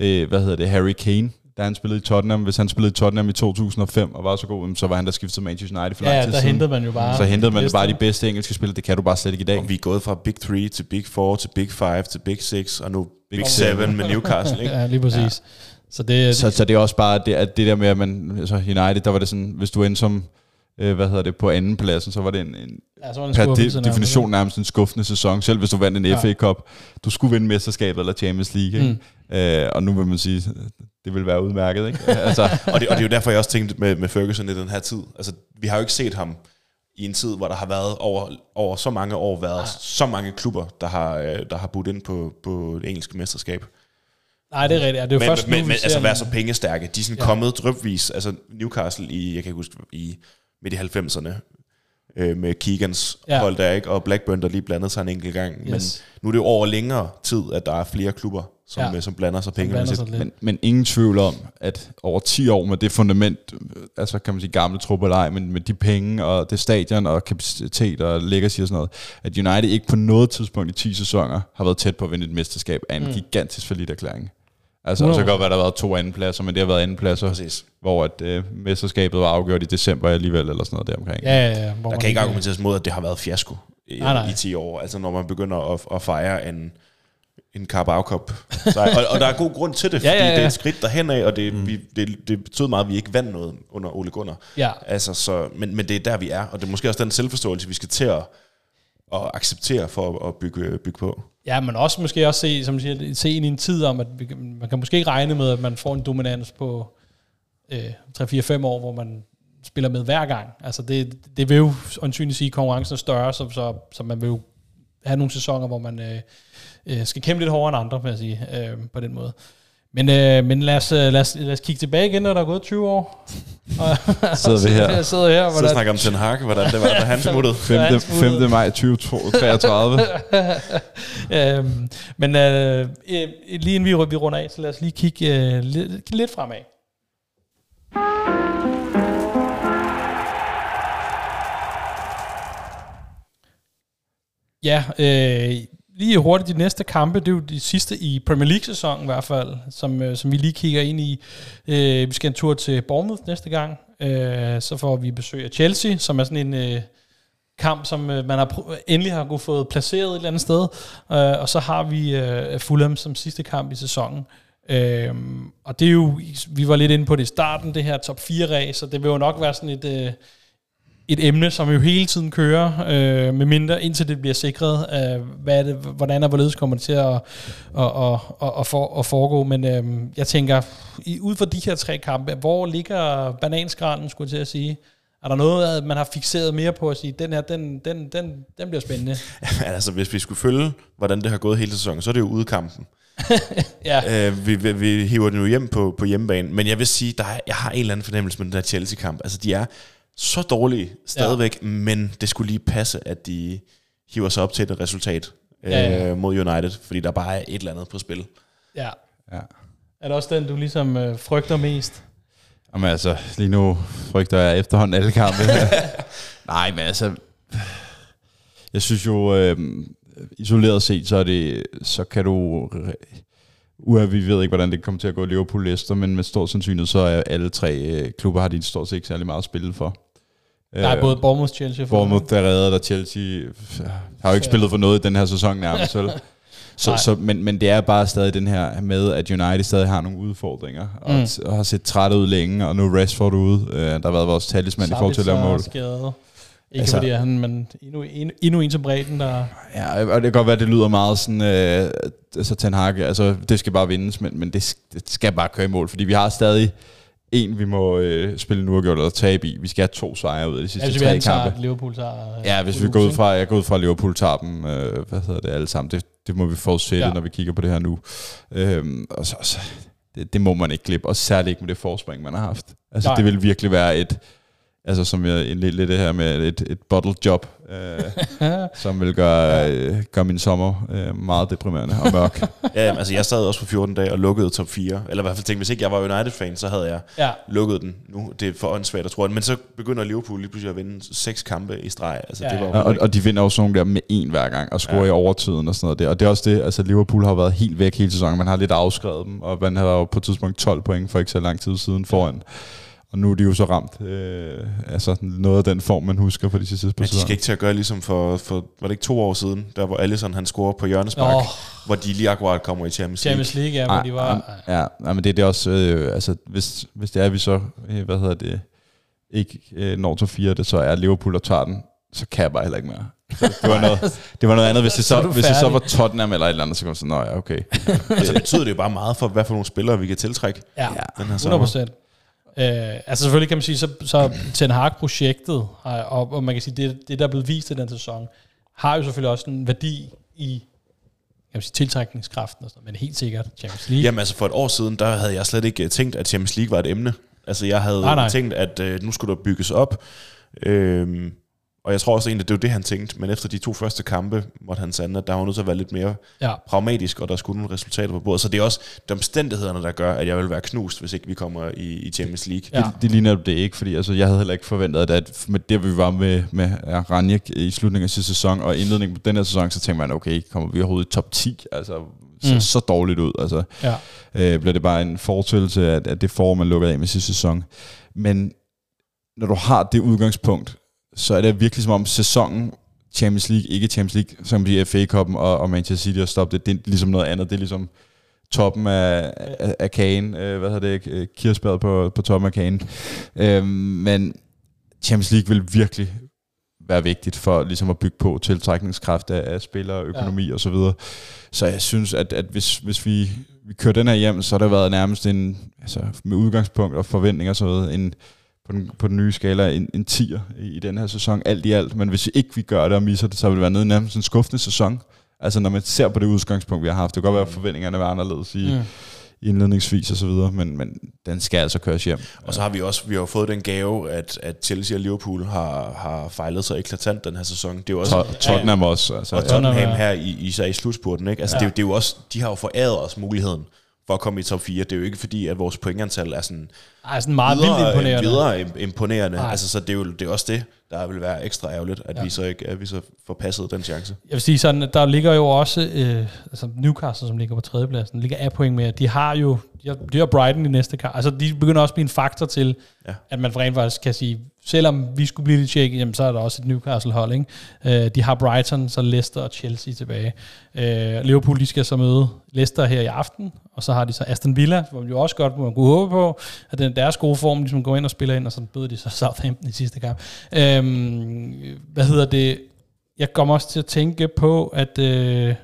øh, hvad hedder det, Harry Kane, da han spillede i Tottenham, hvis han spillede i Tottenham i 2005 og var så god, så var han der skiftet til Manchester United for ja, lang ja, tid der siden. hentede man jo bare... så hentede man bedste. bare de bedste engelske spillere, det kan du bare slet ikke i dag. Og vi er gået fra Big 3 til Big 4 til Big 5 til Big 6, og nu Big, Big 7 Seven. med Newcastle. Ikke? Ja, lige præcis. Ja. Så det, Så, så det er også bare det, at det der med, at man, altså United, der var det sådan, hvis du endte som, øh, hvad hedder det, på anden pladsen, så var det en, en ja, så var det en per de, nærmest, definition nærmest en skuffende sæson, selv hvis du vandt en Ja. ja. FA Cup. Du skulle vinde mesterskabet eller Champions League, ikke? Mm. Øh, og nu vil man sige, det vil være udmærket, ikke? altså, og, det, og det er jo derfor, jeg også tænkte med, med Ferguson i den her tid. Altså, vi har jo ikke set ham i en tid, hvor der har været over, over så mange år været så mange klubber, der har, øh, der har budt ind på, på det engelske mesterskab. Nej, det er rigtigt. Ja, det er men, først men, nu, men altså være så pengestærke. De er sådan Ja. ja. kommet drøbvis. Altså Newcastle i, jeg kan ikke huske, i midt i 90'erne, øh, med Keegans Ja. hold der, ikke? Og Blackburn, der lige blandede sig en enkelt gang. Yes. Men nu er det jo over længere tid, at der er flere klubber, som, Ja. ja. som blander sig blander penge. sig lidt. men, men ingen tvivl om, at over 10 år med det fundament, øh, altså kan man sige gamle truppe eller ej, men med de penge og det stadion og kapacitet og legacy og sådan noget, at United ikke på noget tidspunkt i 10 sæsoner har været tæt på at vinde et mesterskab af en mm. gigantisk forlit erklæring. Altså, og så kan godt være, at der har været to andenpladser, men det har været andenpladser, Præcis. hvor at, øh, mesterskabet var afgjort i december alligevel, eller sådan noget der omkring. Ja, ja, ja. Hvor Der man kan ikke argumenteres mod, at det har været fiasko i, Nej, nej. i 10 år. Altså når man begynder at, at fejre en, en Carabao Cup. Så, og, og der er god grund til det, fordi Ja, ja, ja. det er et skridt derhen af, og det, mm. vi, det, det betød meget, at vi ikke vandt noget under Ole Gunnar. Ja. Altså, så, men, men det er der, vi er, og det er måske også den selvforståelse, vi skal til at, at acceptere for at, bygge, bygge på. Ja, men også måske også se, som siger, se ind i en tid om, at man kan måske ikke regne med, at man får en dominans på øh, 3-4-5 år, hvor man spiller med hver gang. Altså det, det vil jo åndsynligt sige, at konkurrencen er større, så, så, så man vil jo have nogle sæsoner, hvor man øh, øh, skal kæmpe lidt hårdere end andre, vil jeg sige, øh, på den måde. Men, øh, men lad, os, øh, lad, os, lad os kigge tilbage igen, når der er gået 20 år. Og, Sidder vi her. Jeg sidder her. hvor Så snakker om Ten Hag, hvordan det var, da han smuttede. 5. 5. maj 2033. øhm, men øh, øh, lige inden vi, vi runder af, så lad os lige kigge øh, lidt, lidt fremad. Ja, øh, lige hurtigt de næste kampe, det er jo de sidste i Premier League-sæsonen i hvert fald, som, øh, som vi lige kigger ind i. Øh, vi skal en tur til Bournemouth næste gang, øh, så får vi besøg af Chelsea, som er sådan en... Øh, kamp, som øh, man har pr- endelig har kunne fået placeret et eller andet sted. Øh, og så har vi øh, Fulham som sidste kamp i sæsonen. Øh, og det er jo, vi var lidt inde på det i starten, det her top 4 race, så det vil jo nok være sådan et, øh, et emne, som jo hele tiden kører, øh, med mindre indtil det bliver sikret, øh, hvad er det, hvordan og hvorledes kommer det til at, at, at, at, at, for, at foregå. Men øh, jeg tænker, i, ud fra de her tre kampe, hvor ligger bananskranden, skulle jeg til at sige? Er der noget, man har fixeret mere på at sige, den her, den, den, den, den bliver spændende? altså, hvis vi skulle følge, hvordan det har gået hele sæsonen, så er det jo udekampen. ja. Øh, vi, vi, vi hiver den jo hjem på, på hjemmebane. Men jeg vil sige, der er, jeg har en eller anden fornemmelse med den der Chelsea-kamp. Altså, de er så dårlige stadigvæk, ja. men det skulle lige passe, at de hiver sig op til et resultat øh, Ja, ja. mod United, fordi der bare er et eller andet på spil. ja. Ja. Er det også den, du ligesom øh, frygter mest? Jamen altså, lige nu frygter jeg efterhånden alle kampe. Nej, men altså, jeg synes jo, øh, isoleret set, så er det, så kan du, uha, vi ved ikke, hvordan det kommer til at gå Liverpool Leicester, men med stor sandsynlighed, så er alle tre øh, klubber, har de stort set ikke særlig meget at spille for. Der er både Bournemouth, Chelsea og Bournemouth, der redder der Chelsea, har jo ikke spillet for noget i den her sæson nærmest, vel? Så, så, men, men det er bare stadig den her med, at United stadig har nogle udfordringer, og, Mm. og har set træt ud længe, og nu er Rashford ude, øh, der har været vores talisman i forhold til at lave mål. Skadet. Ikke Altså- fordi han, men endnu, endnu, endnu en til bredden, der... Ja, og det kan godt være, at det lyder meget sådan, øh, altså Ten Hag, altså det skal bare vindes, men, men det, det skal bare køre i mål, fordi vi har stadig en, vi må øh, spille nu og gjort eller tabe i. Vi skal have to sejre ud af de sidste Altså, hvis tre kampe. at Liverpool tager... øh, Ja, hvis vi går ud fra, jeg går ud fra, at Liverpool tager dem, øh, hvad hedder det, alle sammen. Det, det må vi forudsætte, Ja. når vi kigger på det her nu. Øhm, og så, så det, det, må man ikke glippe, og særligt ikke med det forspring, man har haft. Altså. Nej. det vil virkelig være et, altså som jeg lidt, lidt det her med et, et bottle job, øh, som vil gøre, øh, gøre min sommer øh, meget deprimerende og mørk. Ja, jamen, altså jeg sad også på 14 dage og lukkede top 4. Eller i hvert fald tænkte, hvis ikke jeg var United-fan, så havde jeg Ja, lukket den nu. Det er for åndssvagt at tro. Men så begynder Liverpool lige pludselig at vinde seks kampe i streg. Altså, Ja, det var ja. jo og, og de vinder også nogle der med en hver gang, og scorer Ja. ja. i overtiden og sådan noget der. Og det er også det, altså Liverpool har været helt væk hele sæsonen. Man har lidt afskrevet dem, og man havde jo på et tidspunkt 12 point for ikke så lang tid siden foran. Og nu er de jo så ramt øh, altså noget af den form, man husker fra de sidste par Men de skal sæsoner. ikke til at gøre ligesom for, for, var det ikke to år siden, der hvor Allison han scorer på hjørnespark, oh. hvor de lige akkurat kommer i Champions League. Champions League, ja, hvor Ej, de var... Ja, nej, men det, det er også, øh, altså hvis, hvis det er, at vi så, øh, hvad hedder det, ikke øh, når til fire, det så er Liverpool, der tager den, så kan jeg bare heller ikke mere. Så det, var noget, det var noget andet, hvis det Så så, hvis det så var Tottenham eller et eller andet, så kunne man sige, nå ja, okay. Så betyder det jo bare meget for, hvad for nogle spillere vi kan tiltrække Ja, Ja. den her 100 sommer. procent. Øh, altså selvfølgelig kan man sige, så, så Ten Hag-projektet, og, og man kan sige, det, det der er blevet vist i den sæson, har jo selvfølgelig også en værdi i kan man sige, tiltrækningskraften, og sådan, men helt sikkert Champions League. Jamen altså for et år siden, der havde jeg slet ikke øh, tænkt, at Champions League var et emne. Altså jeg havde Nej, nej. tænkt, at øh, nu skulle der bygges op. Øhm, og jeg tror også egentlig, at det var det, han tænkte. Men efter de to første kampe, måtte han sande, at der var nødt til at være lidt mere Ja. pragmatisk, og der skulle nogle resultater på bordet. Så det er også de omstændighederne, der gør, at jeg vil være knust, hvis ikke vi kommer i, i Champions League. Ja. Det, det ligner det ikke, fordi altså, jeg havde heller ikke forventet, at med det, vi var med, med Ranjek i slutningen af sidste sæson, og indledningen på den her sæson, så tænkte man, okay, kommer vi overhovedet i top 10? Altså, så, Mm. så dårligt ud. Altså, Ja. øh, bliver det bare en fortællelse af, at det får man lukket af med sidste sæson. Men når du har det udgangspunkt, så er det virkelig som om sæsonen, Champions League, ikke Champions League, som bliver FA Cup'en og, og Manchester City har stoppet det, det er ligesom noget andet. Det er ligesom toppen af, af, af kagen, øh, hvad hedder det, øh, kirsebæret på, på toppen af kagen. Øhm, men Champions League vil virkelig være vigtigt for ligesom at bygge på tiltrækningskraft af, af spillere, økonomi ja. og så videre. Så jeg synes, at, at hvis, hvis vi, vi kører den her hjem, så har det været nærmest en, altså med udgangspunkt og forventninger og sådan noget, en, på den, på den nye skala en, en 10'er i, i den her sæson, alt i alt. Men hvis vi ikke vi gør det og misser det, så vil det være nede i nærmest en skuffende sæson. Altså når man ser på det udgangspunkt, vi har haft, det kan godt være, at forventningerne var anderledes i, Mm. mm. indledningsvis og så videre, men, men den skal altså køres hjem. Og så har vi også vi har jo fået den gave, at, at Chelsea og Liverpool har, har fejlet sig eklatant den her sæson. Det er jo også, To- Tottenham også. Altså, og ja. Tottenham ja. her i, især i slutspurten. Ikke? Altså, Ja. ja. det, er det er jo også, de har jo foræret os muligheden for at komme i top 4. Det er jo ikke fordi, at vores pointantal er sådan Ej, sådan meget vildt videre, imponerende. videre im- imponerende. Nej. Altså, så det er jo det er også det, der vil være ekstra ærgerligt, at, Ja. vi så ikke at vi så får passet den chance. Jeg vil sige sådan, at der ligger jo også, øh, altså Newcastle, som ligger på tredjepladsen, ligger af point med, at de har jo, de har, Brighton i næste kamp. Altså de begynder også at blive en faktor til. Ja. at man rent faktisk kan sige, selvom vi skulle blive lidt tjekket, jamen så er der også et Newcastle-hold, ikke? Øh, de har Brighton, så Leicester og Chelsea tilbage. Øh, Liverpool, de skal så møde Leicester her i aften, og så har de så Aston Villa, hvor man jo også godt må kunne håbe på, at den deres gode form ligesom går ind og spiller ind, og så bøder de så Southampton i sidste kamp. Øhm, hvad hedder det? Jeg kommer også til at tænke på, at... Øh,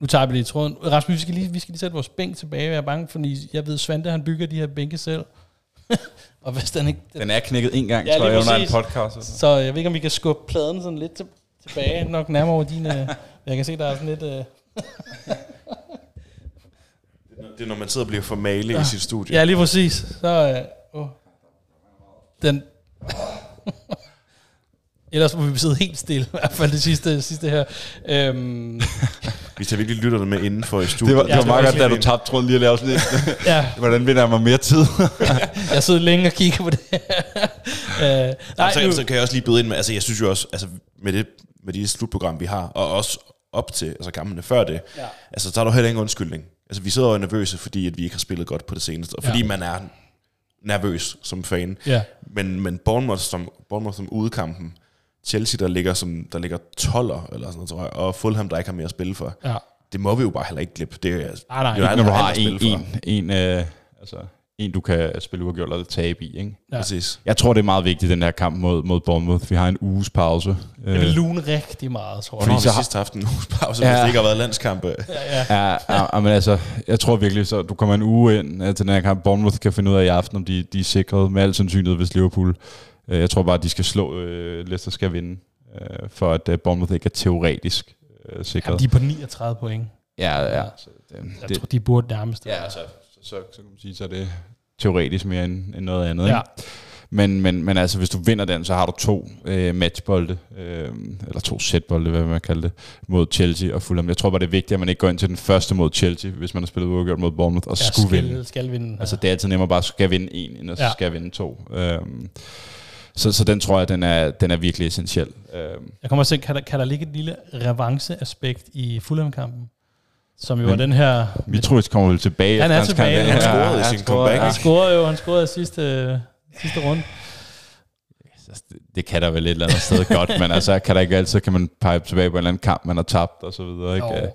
nu tager vi lige tråden. Rasmus, vi skal lige, vi skal lige sætte vores bænk tilbage. Jeg er bange, fordi jeg ved, Svante han bygger de her bænke selv. og hvis den ikke... Den er knækket en gang, Ja, tror jeg, under en podcast. Altså. Så jeg ved ikke, om vi kan skubbe pladen sådan lidt til, tilbage, nok nærmere over din... Øh, jeg kan se, der er sådan lidt... Øh, Det er, når man sidder og bliver for male ja. i sit studie. ja, lige præcis. Så... Øh, oh. Den... Ellers må vi sidde helt stille, i hvert fald det sidste, sidste her. Øhm, Vi tager virkelig lytterne med indenfor i studiet. Det var, det Ja, var det meget godt, da du tabte tråden lige at lave sådan lidt. ja, Hvordan vinder jeg mig mere tid? jeg sidder længe og kigger på det øh, nej, så, nu, så kan jeg også lige byde ind med, altså jeg synes jo også, altså med det, med de slutprogram, vi har, og også op til altså kampene før det, Ja. altså der er der heller ingen undskyldning. Altså vi sidder jo nervøse, fordi at vi ikke har spillet godt på det seneste, og fordi Ja. man er nervøs som fan. Ja. Men, men Bournemouth som, Bournemouth som udekampen, Chelsea, der ligger, som, der ligger 12'er, eller sådan noget, tror jeg, og Fulham, der ikke har mere at spille for. ja. Det må vi jo bare heller ikke glippe. Det er, Nej, nej, United Når du har at en, spille for. en, en, øh, altså, en, du kan spille uafgjort eller tabe i. Ikke? Ja. Præcis. Jeg tror, det er meget vigtigt, den her kamp mod, mod Bournemouth. Vi har en uges pause. Det vil lune rigtig meget, tror jeg. har vi så har- sidst haft en uges pause, Ja. hvis det ikke har været landskampe? Ja, ja. Ja, ja, ja, men altså, jeg tror virkelig, så du kommer en uge ind øh, til den her kamp. Bournemouth kan finde ud af i aften, om de, de er sikret med al sandsynlighed, hvis Liverpool. Øh, jeg tror bare, at de skal slå, øh, Leicester skal vinde, øh, for at øh, Bournemouth ikke er teoretisk øh, sikret. Jamen, de er på 39 point. ja, ja. Så det, Jeg det, tror, de burde nærmest. ja, altså, så, så, kan man sige, så er det teoretisk mere end, end noget andet. Ja. Ikke? Men, men, men altså, hvis du vinder den, så har du to øh, matchbolde, øh, eller to sætbolde, hvad man kalder det, mod Chelsea og Fulham. Jeg tror bare, det er vigtigt, at man ikke går ind til den første mod Chelsea, hvis man har spillet uafgjort mod Bournemouth, og ja, skulle skal, vinde. Skal vinde. Altså, det er altid nemmere bare at skal vinde en, end at Ja. ja. skal vinde to. Øhm, så, så den tror jeg, den er, den er virkelig essentiel. Øhm, Jeg kommer til kan der, kan der ligge et lille revanceaspekt i Fulham-kampen? Som jo Men er den her... Mitrovic kommer vel tilbage. Han er tilbage. kamp. Han scorede i han sin scorede, comeback. Han scorede jo, han scorede i sidste, sidste runde. Altså, det- kan der vel et eller andet sted godt, men altså, kan der ikke altid, kan man pege tilbage på en eller anden kamp, man har tabt og så videre. Ikke? Jo. Øh,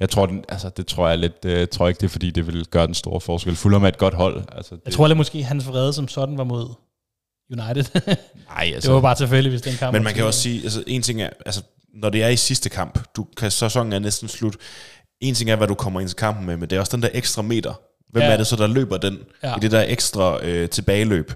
Jeg tror, den, altså, det tror jeg lidt, øh, tror ikke det er, fordi det vil gøre den store forskel. Fulham er et godt hold. Altså, det, Jeg tror lidt måske, hans vrede som sådan var mod United. nej, altså, det var bare tilfældigt, hvis den kamp Men var man kan også sige, altså en ting er, altså når det er i sidste kamp, du kan, sæsonen er næsten slut, en ting er, hvad du kommer ind til kampen med, men det er også den der ekstra meter. Hvem Ja. er det så, der løber den Ja. i det der ekstra øh, tilbageløb?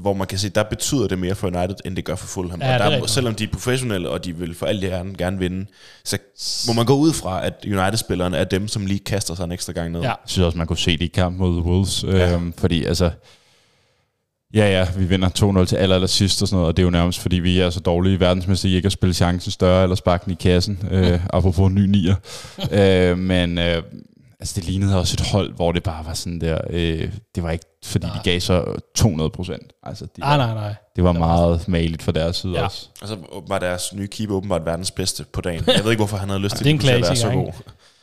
Hvor man kan se, der betyder det mere for United, end det gør for Fulham. Ja, og er der, selvom de er professionelle, og de vil for alt gerne, gerne vinde, så må man gå ud fra, at United-spillerne er dem, som lige kaster sig en ekstra gang ned. Ja. Jeg synes også, man kunne se det i kamp mod Wolves. Ja. Øhm, fordi altså, ja ja, vi vinder 2-0 til aller, aller sidst og sådan noget, og det er jo nærmest, fordi vi er så dårlige i verdensmester, I ikke at spille chancen større eller sparke den i kassen, øh, apropos ny nier. øh, men øh, altså, det lignede også et hold, hvor det bare var sådan der, øh, det var ikke, fordi Nej. de gav så 200 procent. Altså, det, Nej, var, nej, nej. det var meget maligt for deres side Ja. også. Og så var deres nye keeper åbenbart verdens bedste på dagen. Jeg ved ikke, hvorfor han havde lyst til det en at være så god.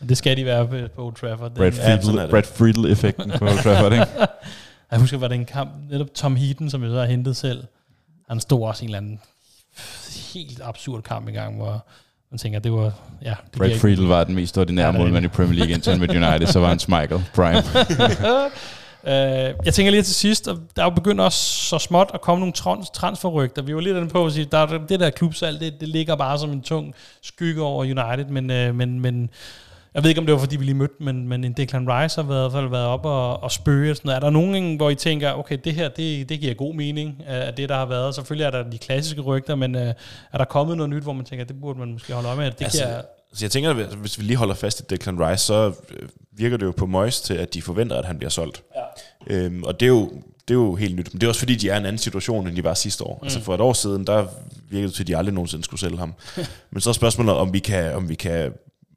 Det skal de være på, Old Trafford. Ja. Brad Friedel-effekten på Old Trafford, ikke? jeg husker, var det en kamp, netop Tom Heaton, som jeg så har hentet selv. Han stod også i en eller anden helt absurd kamp i gang, hvor man tænker, det var... Ja, det Brad Friedel var den mest Ja, ordinære er målmand i. Premier League, indtil han med United, så var han Michael Prime. Øh, jeg tænker lige til sidst, og der er jo begyndt også så småt at komme nogle trans- transferrygter. Vi var lidt inde på at sige, der, er- det der klubsalg, det, det ligger bare som en tung skygge over United, men, øh, men, men jeg ved ikke, om det var, fordi vi lige mødte, men, men en Declan Rice har været, i hvert fald været op og, og spøge. og Sådan noget. Er der nogen, hvor I tænker, okay, det her, det, det giver god mening af det, der har været. Selvfølgelig er der de klassiske rygter, men øh, er der kommet noget nyt, hvor man tænker, det burde man måske holde øje med? Det Altså, giver, Så jeg tænker, at hvis vi lige holder fast i Declan Rice, så øh, virker det jo på Moyes til, at de forventer, at han bliver solgt. Ja. Øhm, og det er, jo, det er jo helt nyt. Men det er også fordi, de er i en anden situation, end de var sidste år. Mm. Altså for et år siden, der virkede det til, at de aldrig nogensinde skulle sælge ham. Men så er spørgsmålet, om vi kan, om vi kan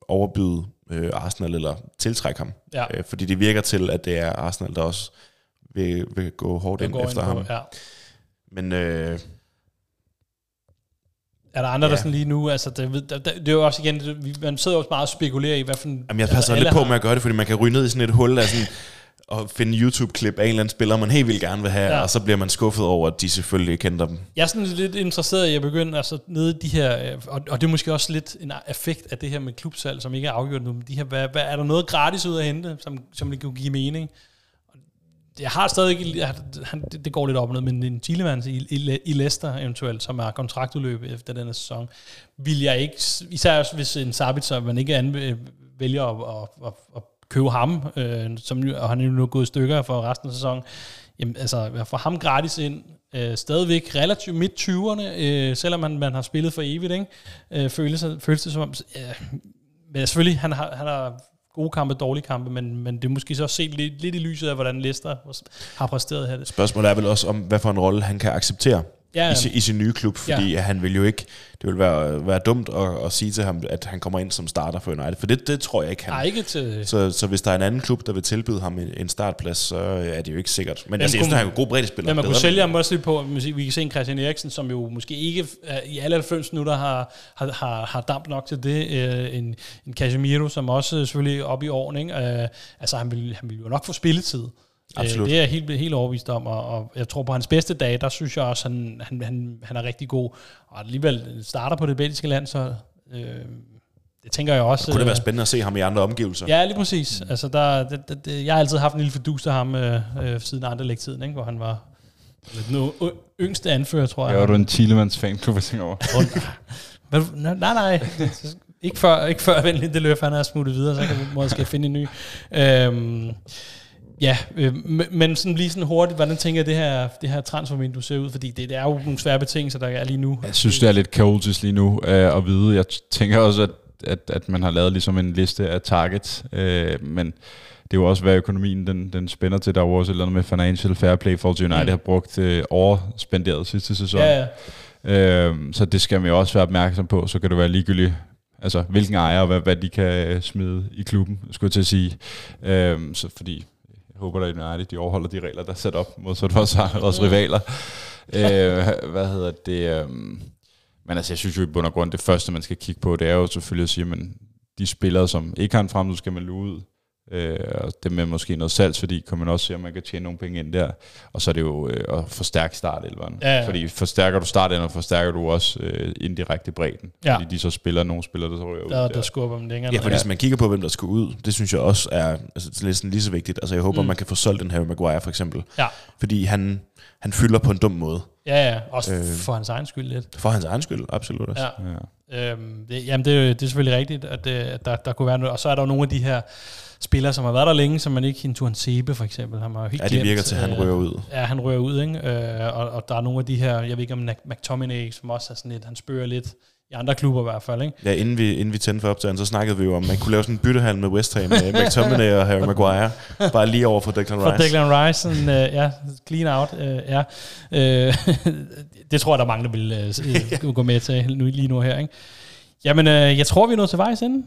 overbyde øh, Arsenal eller tiltrække ham. Ja. Øh, fordi det virker til, at det er Arsenal, der også vil, vil gå hårdt der ind efter ind på, ham. Ja. Men øh, Er der andre, ja. der sådan lige nu, altså det, det, det, er jo også igen, det, man sidder jo også meget og spekulerer i, hvad for en... Jamen, jeg altså, passer alle lidt på har- med at gøre det, fordi man kan ryge ned i sådan et hul af sådan, at finde YouTube-klip af en eller anden spiller, man helt vildt gerne vil have, Ja. og så bliver man skuffet over, at de selvfølgelig ikke kender dem. Jeg er sådan lidt interesseret i at begynde, altså nede i de her, øh, og, og det er måske også lidt en effekt af det her med klubsalg, som ikke er afgjort nu, men de her, hvad, hvad, er der noget gratis ud at hente, som, som det kunne give mening? Jeg har stadig, jeg, han, det, går lidt op og ned, men en Chilemans i, i, i Leicester eventuelt, som er kontraktudløb efter denne sæson, vil jeg ikke, især hvis en Sabitzer, man ikke anve, vælger at, at, at, at købe ham, øh, som, nu- og han er jo nu gået i stykker for resten af sæsonen, jamen altså, jeg får ham gratis ind, øh, stadigvæk relativt midt 20'erne, øh, selvom man, man har spillet for evigt, ikke? Øh, føles, føles det som om, øh, men selvfølgelig, han har, han har gode kampe, dårlige kampe, men, men det er måske så set lidt, lidt i lyset af, hvordan Lester har præsteret her. Spørgsmålet er vel også om, hvad for en rolle han kan acceptere Ja, i, sin, i sin nye klub, fordi ja. han vil jo ikke, det vil være, være dumt at, at sige til ham, at han kommer ind som starter for United, for det, det tror jeg ikke, han Nej, ikke til... Så, så hvis der er en anden klub, der vil tilbyde ham en, en startplads, så er det jo ikke sikkert. Men altså, jeg synes, han er en god breddespiller. Men man kunne sælge ham også lidt på, vi kan se en Christian Eriksen, som jo måske ikke i alle 90 minutter har, har, har, har damp nok til det. Øh, en, en Casemiro, som også selvfølgelig er oppe i årene. Ikke? Øh, altså, han vil, han vil jo nok få spilletid. Absolut. Øh, det er jeg helt, helt overbevist om, og, og jeg tror på hans bedste dage, der synes jeg også, han, han, han, han er rigtig god. Og alligevel starter på det belgiske land, så øh, det tænker jeg også. Kunne det øh, være spændende at se ham i andre omgivelser? Ja, lige præcis. Mm. Altså, der, det, det, det, jeg har altid haft en lille fordus af ham øh, øh, siden andre lægtiden, ikke? hvor han var den yngste anfører, tror jeg. Ja, var du en Thielemanns fanklub, jeg tænker over. Men, nej, nej, nej. ikke før, ikke før venlig det løb, han er smuttet videre, så kan vi måske finde en ny. Øhm, ja, øh, men- sådan lige sådan hurtigt, hvordan tænker jeg, det her, det her transfervindue ser ud? Fordi det, det er jo nogle svære betingelser, der er lige nu. Jeg synes, det er lidt kaotisk lige nu øh, at vide. Jeg tænker også, at, at, at man har lavet ligesom en liste af targets, øh, men det er jo også, hvad økonomien den, den spænder til. Der er jo også et eller andet med financial fair play, for United Mm. har brugt øh, overspenderet sidste sæson. Ja, ja. Øh, så det skal man jo også være opmærksom på. Så kan det være ligegyldigt, altså hvilken ejer og hvad, hvad de kan øh, smide i klubben, skulle jeg til at sige. Øh, så fordi håber, at United de overholder de regler, der er sat op modsat vores, vores rivaler. øh, hvad hedder det? Øh, men altså, jeg synes jo i bund og grund, det første, man skal kigge på, det er jo selvfølgelig at sige, at de spillere, som ikke har en fremtid, skal man luge ud. Øh, og det med måske noget salgsværdi, kan man også se, om man kan tjene nogle penge ind der. Og så er det jo øh, at forstærke startelveren. Ja, ja. Fordi forstærker du startelveren, forstærker du også øh, indirekte bredden. Ja. Fordi de så spiller nogle spillere, der så ryger ud. Der, der skubber dem længere. Ja, fordi hvis man kigger på, hvem der skal ud, det synes jeg også er altså, næsten lige så vigtigt. Altså, jeg håber, Mm. man kan få solgt den Harry Maguire, for eksempel. Ja. Fordi han, han fylder på en dum måde. Ja, ja. Også Øh. for hans egen skyld lidt. For hans egen skyld, absolut også. Ja. Ja. Øhm, det, jamen, det, er- det er selvfølgelig rigtigt, at, det, at der, der kunne være noget. Og så er der jo nogle af de her spillere, som har været der længe, som man ikke... Hintuan Sebe for eksempel, han var jo helt Ja, det virker til, at han øh, ryger ud. Ja, han rører ud, ikke? Øh, og, og der er nogle af de her, jeg ved ikke om McTominay, som også er sådan lidt, han spørger lidt i andre klubber i hvert fald, ikke? Ja, inden vi, inden vi tændte for optagelsen, så snakkede vi jo om, at man kunne lave sådan en byttehandel med West Ham, med McTominay og Harry Maguire, bare lige over for Declan For Rice. Declan Rice, sådan, øh, ja, clean out, øh, ja. Øh, det tror jeg, der er mange, der vil øh, gå med til nu, lige nu her, ikke? Jamen, øh, jeg tror, vi er nået til vejs ende.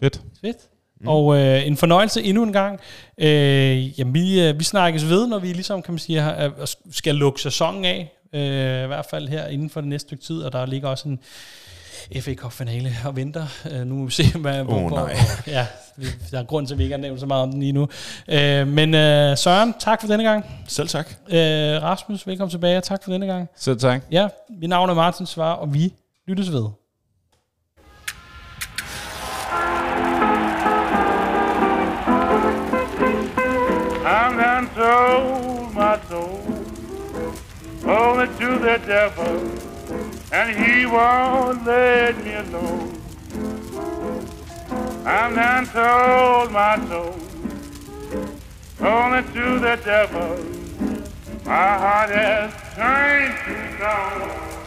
Fedt. Fedt. Mm. Og øh, en fornøjelse endnu en gang. Øh, jamen, vi, øh, vi snakkes ved, når vi ligesom, kan man sige, har, skal lukke sæsonen af. Øh, I hvert fald her inden for det næste stykke tid, og der ligger også en FA Cup finale og venter. Øh, nu må vi se, hvad, hvor, Åh, hvor, nej. ja, vi- der er grund til, at vi ikke har nævnt så meget om den lige nu. Øh, men øh, Søren, tak for denne gang. Selv tak. Øh, Rasmus, velkommen tilbage, og tak for denne gang. Så tak. Ja, mit navn er Martin Svar, og vi lyttes ved. Sold my soul only to the devil, and he won't let me alone. I'm done sold my soul only to the devil. My heart has turned to stone.